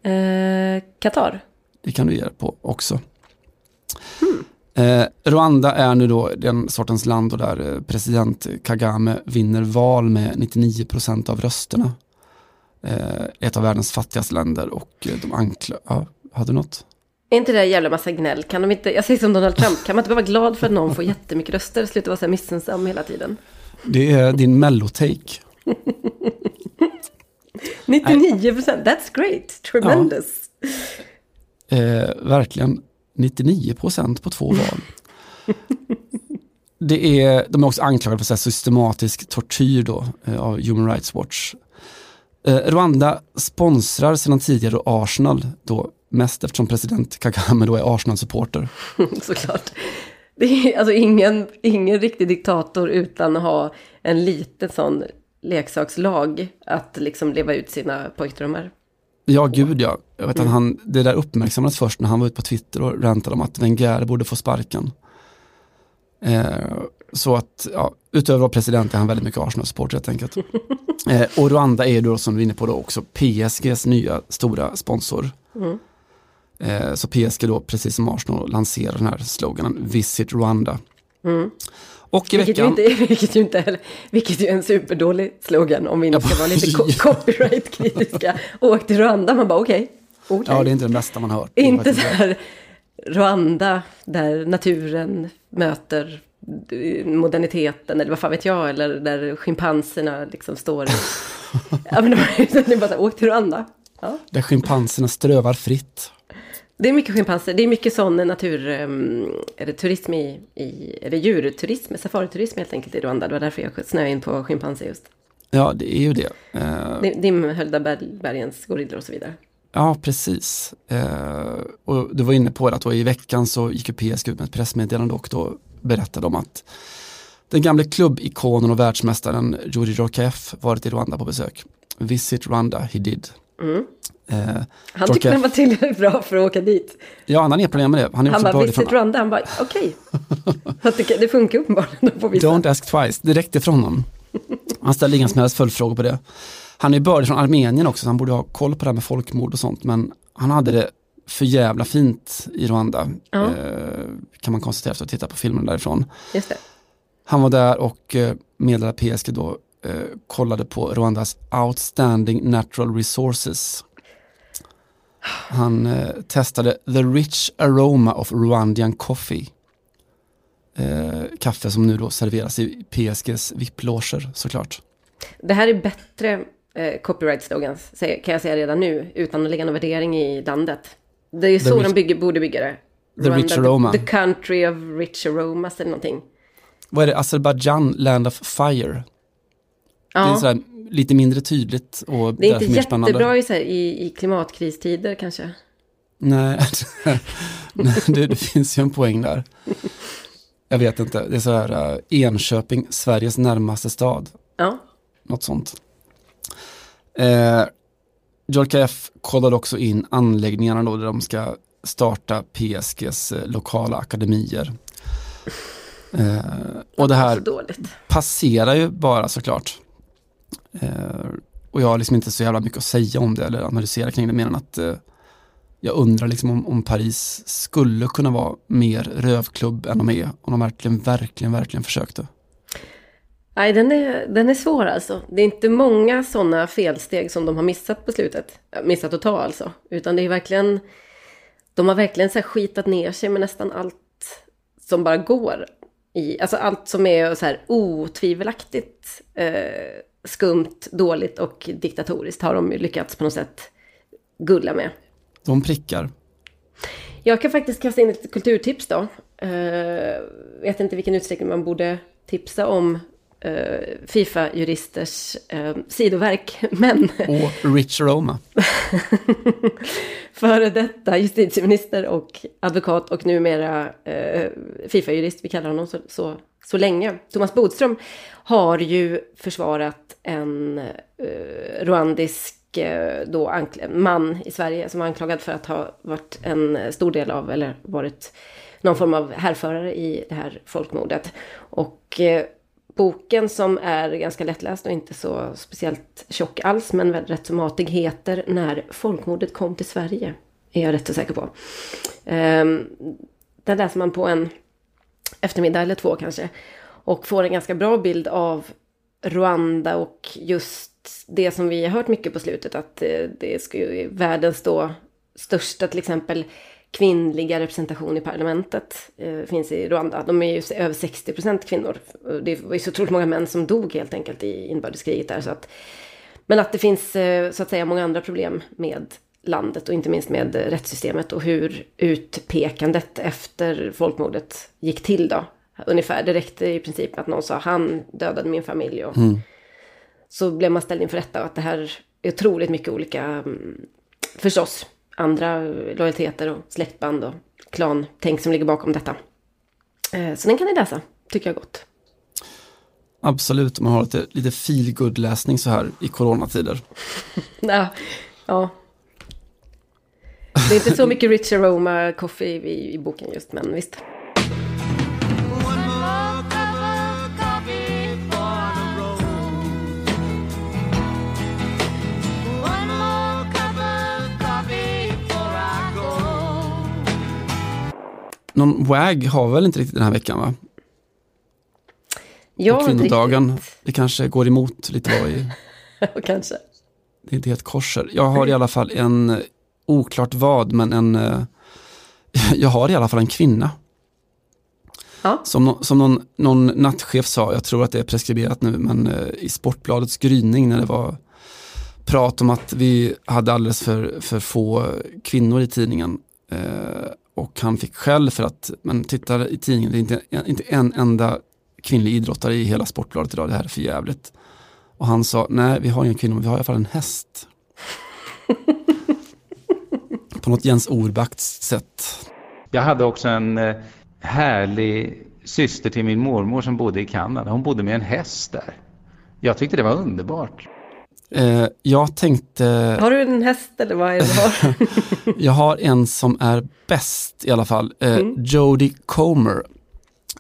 Eh, Qatar. Det kan du ge på också. Hmm. Eh, Rwanda är nu då den sortens land där eh, president Kagame vinner val med 99 procent av rösterna. Eh, ett av världens fattigaste länder och eh, de anklar... Ja, hade du något? Är inte det jävla massa gnäll? Kan de inte, jag säger som Donald Trump, kan man inte bara vara glad för att någon får jättemycket röster? Sluta vara så här missunnsam hela tiden. Det är din mellotake. (laughs) 99 procent, that's great, tremendous. Ja. Eh, verkligen, 99 procent på två val. det är, de är också anklagade för så systematisk tortyr då, eh, av Human Rights Watch. Eh, Rwanda sponsrar sedan tidigare Arsenal då mest eftersom president Kagame då är Arsenal-supporter. (laughs) Såklart. Det är alltså ingen, ingen riktig diktator utan att ha en liten sån leksakslag att liksom leva ut sina pojkdrömmar. Ja, gud ja. Jag vet att han, det där uppmärksammades först när han var ute på Twitter och rantade om att Wenger borde få sparken. Eh, så att, ja, utöver att vara president är han väldigt mycket Arsenal-support helt enkelt. (laughs) eh, och Rwanda är då som vi är inne på då också PSGs nya stora sponsor. Mm. Eh, så PSG då, precis som Arsenal, lanserar den här sloganen Visit Rwanda. Mm. Och i vilket veckan... Ju inte, (laughs) vilket ju inte heller, vilket ju är en superdålig slogan om vi nu ska vara lite copyright-kritiska. Åk till Rwanda, man bara okej. Okay, okay. Ja, det är inte det bästa man hört. Inte så här Rwanda, där naturen möter moderniteten, eller vad fan vet jag, eller där schimpanserna liksom står. (laughs) ja, men det är bara så här, åk till Rwanda. Ja. Där schimpanserna strövar fritt. Det är mycket schimpanser. Det är mycket sån natur... Är det turism i, i... Är det djurturism? Safariturism helt enkelt i Rwanda. Det var därför jag snöade in på schimpanser just. Ja, det är ju det. Uh, Dimhöljda bergens gorillor och så vidare. Ja, precis. Uh, och du var inne på det att då i veckan så gick ju PSG ut med ett pressmeddelande och då berättade om att den gamle klubbikonen och världsmästaren Juri Jorkaeff varit i Rwanda på besök. Visit Rwanda, he did. Mm. Eh, han tyckte den var tillräckligt bra för att åka dit. Ja, han har inga problem med det. Han, är han bara, visit Rwanda, han bara, okej. (laughs) Okay. det, funkar uppenbarligen på vissa. Don't ask twice, det räckte från honom. Han ställde inga som helst följdfrågor på det. Han är bördig från Armenien också, så han borde ha koll på det här med folkmord och sånt. Men han hade det för jävla fint i Rwanda. Ja. Eh, kan man konstatera efter att titta på filmen därifrån. Han var där och eh, meddelade PSG då, eh, kollade på Rwandas outstanding natural resources. Han eh, testade the rich aroma of Rwandian coffee. Eh, kaffe som nu då serveras i PSGs VIP-loger såklart. Det här är bättre eh, copyright-slogans, kan jag säga redan nu, utan att lägga någon värdering i landet. Det är ju så rich, de bygger, borde bygga det. The Rwanda, rich aroma. The, the, country of rich aromas eller någonting. Vad är det? Azerbaijan, land of fire. Ja. Det är sådär lite mindre tydligt och Det är inte jättebra i, så här, i, i klimatkristider kanske. (laughs) Nej, det, det, finns ju en poäng där. Jag vet inte, det är så här uh, Enköping, Sveriges närmaste stad. Ja. Något sånt. Eh, JKF kollade också in anläggningarna då där de ska starta PSGs eh, lokala akademier. Eh, och det här passerar ju bara såklart. Eh, och jag har liksom inte så jävla mycket att säga om det eller analysera kring det mer än att eh, jag undrar liksom om, om, Paris skulle kunna vara mer rövklubb än de är. Om de verkligen, verkligen, verkligen försökte. Nej, den är, den är svår alltså. Det är inte många sådana felsteg som de har missat på slutet. Äh, missat att ta alltså. Utan det är verkligen, de har verkligen så här skitat ner sig med nästan allt som bara går. I, alltså allt som är så här otvivelaktigt eh, skumt, dåligt och diktatoriskt har de lyckats på något sätt gulla med. de prickar. Jag kan faktiskt kasta in ett kulturtips då. Uh, vet inte vilken utsträckning man borde tipsa om uh, Fifa-juristers uh, sidoverk, (laughs) men... Och Rich Roma. (laughs) Före detta justitieminister och advokat och numera uh, Fifa-jurist, vi kallar honom så, så, så länge. Thomas Bodström har ju försvarat en eh, rwandisk eh, då man i Sverige som var anklagad för att ha varit en stor del av, eller varit någon form av härförare i det här folkmordet. Och eh, boken som är ganska lättläst och inte så speciellt tjock alls, men rätt så matig, heter När folkmordet kom till Sverige. Är jag rätt så säker på. Eh, den läser man på en eftermiddag eller två kanske. Och får en ganska bra bild av Rwanda och just det som vi har hört mycket på slutet. Att eh, det ska ju världens då största till exempel kvinnliga representation i parlamentet eh, finns i Rwanda. De är ju över 60 procent kvinnor. Det var ju så otroligt många män som dog helt enkelt i inbördeskriget där. Så att, men att det finns eh, så att säga många andra problem med landet och inte minst med rättssystemet och hur utpekandet efter folkmordet gick till då. Ungefär, det räckte i princip att någon sa han dödade min familj och mm. så blev man ställd inför rätta och att det här är otroligt mycket olika, mm, förstås, andra lojaliteter och släktband och klantänk som ligger bakom detta. Eh, så den kan ni läsa, tycker jag gott. Absolut, man har lite, lite feel läsning så här i coronatider. (laughs) ja, ja. Det är inte så mycket rich aroma coffee i, i boken just, men visst. någon WAG har väl inte riktigt den här veckan va? Ja, kvinnodagen. Det kanske går emot lite vad i... (laughs) kanske. Det är inte helt korser. Jag har i alla fall en, oklart vad, men en... Eh, (laughs) jag har i alla fall en kvinna. Ja. Som, som någon, någon nattchef sa, jag tror att det är preskriberat nu, men eh, i Sportbladets gryning när det var prat om att vi hade alldeles för, för få kvinnor i tidningen. Eh, och han fick skäll för att, men tittar i tidningen, det är inte, inte en enda kvinnlig idrottare i hela Sportbladet idag, det här är för jävligt. Och han sa, nej vi har inga kvinnor, vi har i alla fall en häst. (laughs) På något Jens Orbakts sätt. Jag hade också en eh, härlig syster till min mormor som bodde i Kanada. Hon bodde med en häst där. Jag tyckte det var underbart. Eh, jag tänkte... Har du en häst eller vad är det du har? (laughs) jag har en som är bäst i alla fall. Eh, mm. Jodie Comer,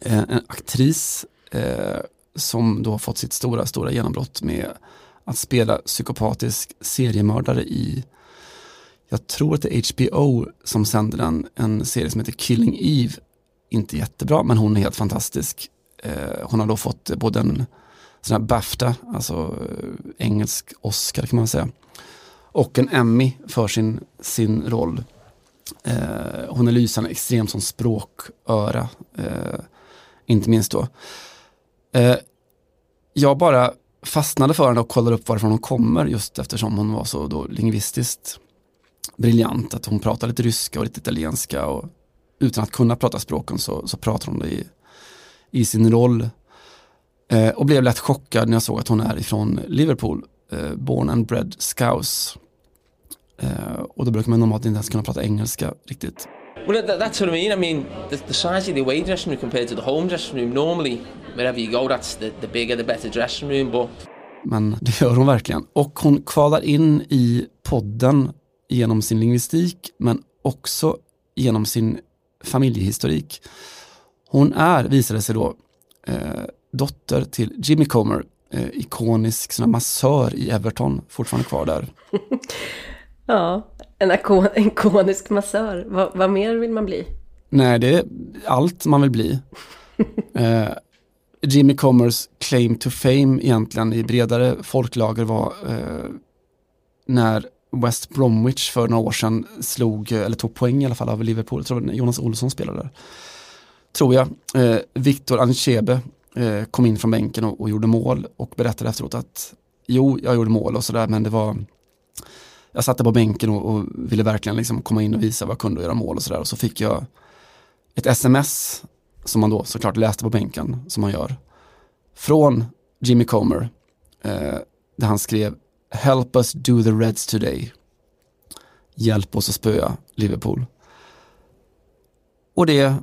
eh, en aktris eh, som då har fått sitt stora, stora genombrott med att spela psykopatisk seriemördare i, jag tror att det är HBO som sänder den, en serie som heter Killing Eve. Inte jättebra, men hon är helt fantastisk. Eh, hon har då fått både en sån här Bafta, alltså eh, engelsk Oscar kan man säga. Och en Emmy för sin, sin roll. Eh, hon är lysande, extremt som språköra, eh, inte minst då. Eh, jag bara fastnade för henne och kollade upp varifrån hon kommer just eftersom hon var så då lingvistiskt briljant. Att hon pratar lite ryska och lite italienska och utan att kunna prata språken så, så pratar hon det i, i sin roll Eh, och blev lätt chockad när jag såg att hon är ifrån Liverpool, eh, born and bred scouse. Eh, och då brukar man normalt inte ens kunna prata engelska riktigt. Well, that, that's what I mean. I mean, the, the size of the away dressing room compared to the home dressing room. Normally, wherever you go, that's the, the bigger, the better dressing room. But... Men det gör hon verkligen. Och hon kvalar in i podden genom sin lingvistik, men också genom sin familjehistorik. Hon är, visade sig då, eh, dotter till Jimmy Comer, eh, ikonisk sån massör i Everton, fortfarande kvar där. (laughs) ja, en ikon, ikonisk massör. Va, vad mer vill man bli? Nej, det är allt man vill bli. (laughs) eh, Jimmy Comers claim to fame egentligen i bredare folklager var eh, när West Bromwich för några år sedan slog, eller tog poäng i alla fall av Liverpool, jag tror Jonas Olsson spelade där. Tror jag. Eh, Victor Anchebe eh, kom in från bänken och, och, gjorde mål och berättade efteråt att jo, jag gjorde mål och sådär men det var jag satt där på bänken och, och, ville verkligen liksom komma in och visa vad jag kunde och göra mål och sådär. Och så fick jag ett sms som man då såklart läste på bänken, som man gör, från Jimmy Comer, eh, där han skrev Help us do the Reds today. Hjälp oss att spöa Liverpool. Och det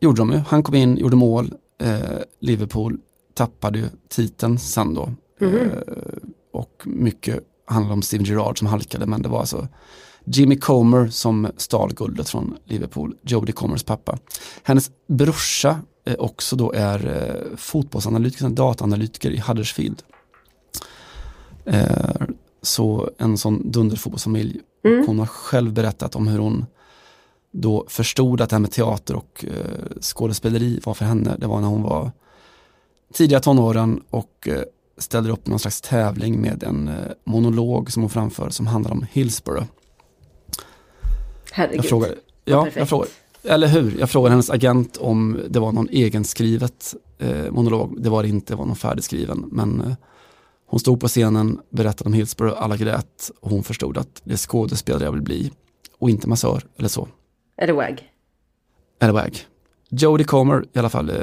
gjorde de ju. Han kom in, gjorde mål. Eh, Liverpool tappade ju titeln sen då. Mm -hmm. eh, och mycket handlade om Steven Gerrard som halkade, men det var alltså Jimmy Comer som stal guldet från Liverpool, Jodie Comers pappa. Hennes brorsa eh, också då är eh, fotbollsanalytiker, dataanalytiker i Huddersfield. Eh, så en sån dunderfotbollsfamilj. Mm. Hon har själv berättat om hur hon då förstod att det här med teater och eh, skådespeleri var för henne. Det var när hon var tidiga tonåren och eh, ställde upp någon slags tävling med en eh, monolog som hon framför som handlar om Hillsborough. Herregud. Jag frågade, ja, jag frågade, eller hur? Jag frågade hennes agent om det var någon egenskrivet eh, monolog. Det var det inte, det var någon färdigskriven. Men hon stod på scenen, berättade om Hillsborough, alla grät och hon förstod att det är skådespelare jag vill bli och inte massör eller så. Är det WAG? Är det WAG? Jodie Comer i alla fall, eh,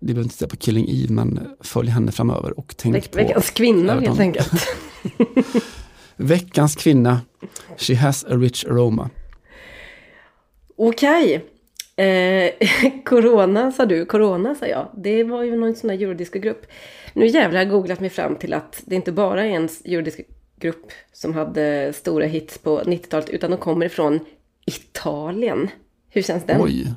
ni behöver inte titta på Killing Eve men följ henne framöver och tänk Veck, på Veckans kvinna helt enkelt. (laughs) veckans kvinna, She has a rich aroma. Okej. Eh, (laughs) corona sa du, Corona sa jag. Det var ju någon sån där eurodiscogrupp. Nu jävlar har jag googlat mig fram till att det inte bara är en eurodiscogrupp som hade stora hits på 90-talet utan de kommer ifrån Italien. Hur känns den? Oj.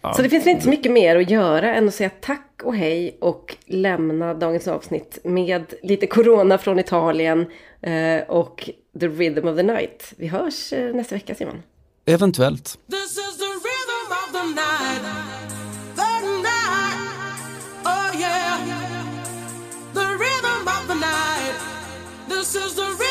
Ja. Så det finns inte så mycket mer att göra än att säga tack och hej och lämna dagens avsnitt med lite Corona från Italien eh, och The Rhythm of the Night. Vi hörs eh, nästa vecka Simon. Eventuellt. This is the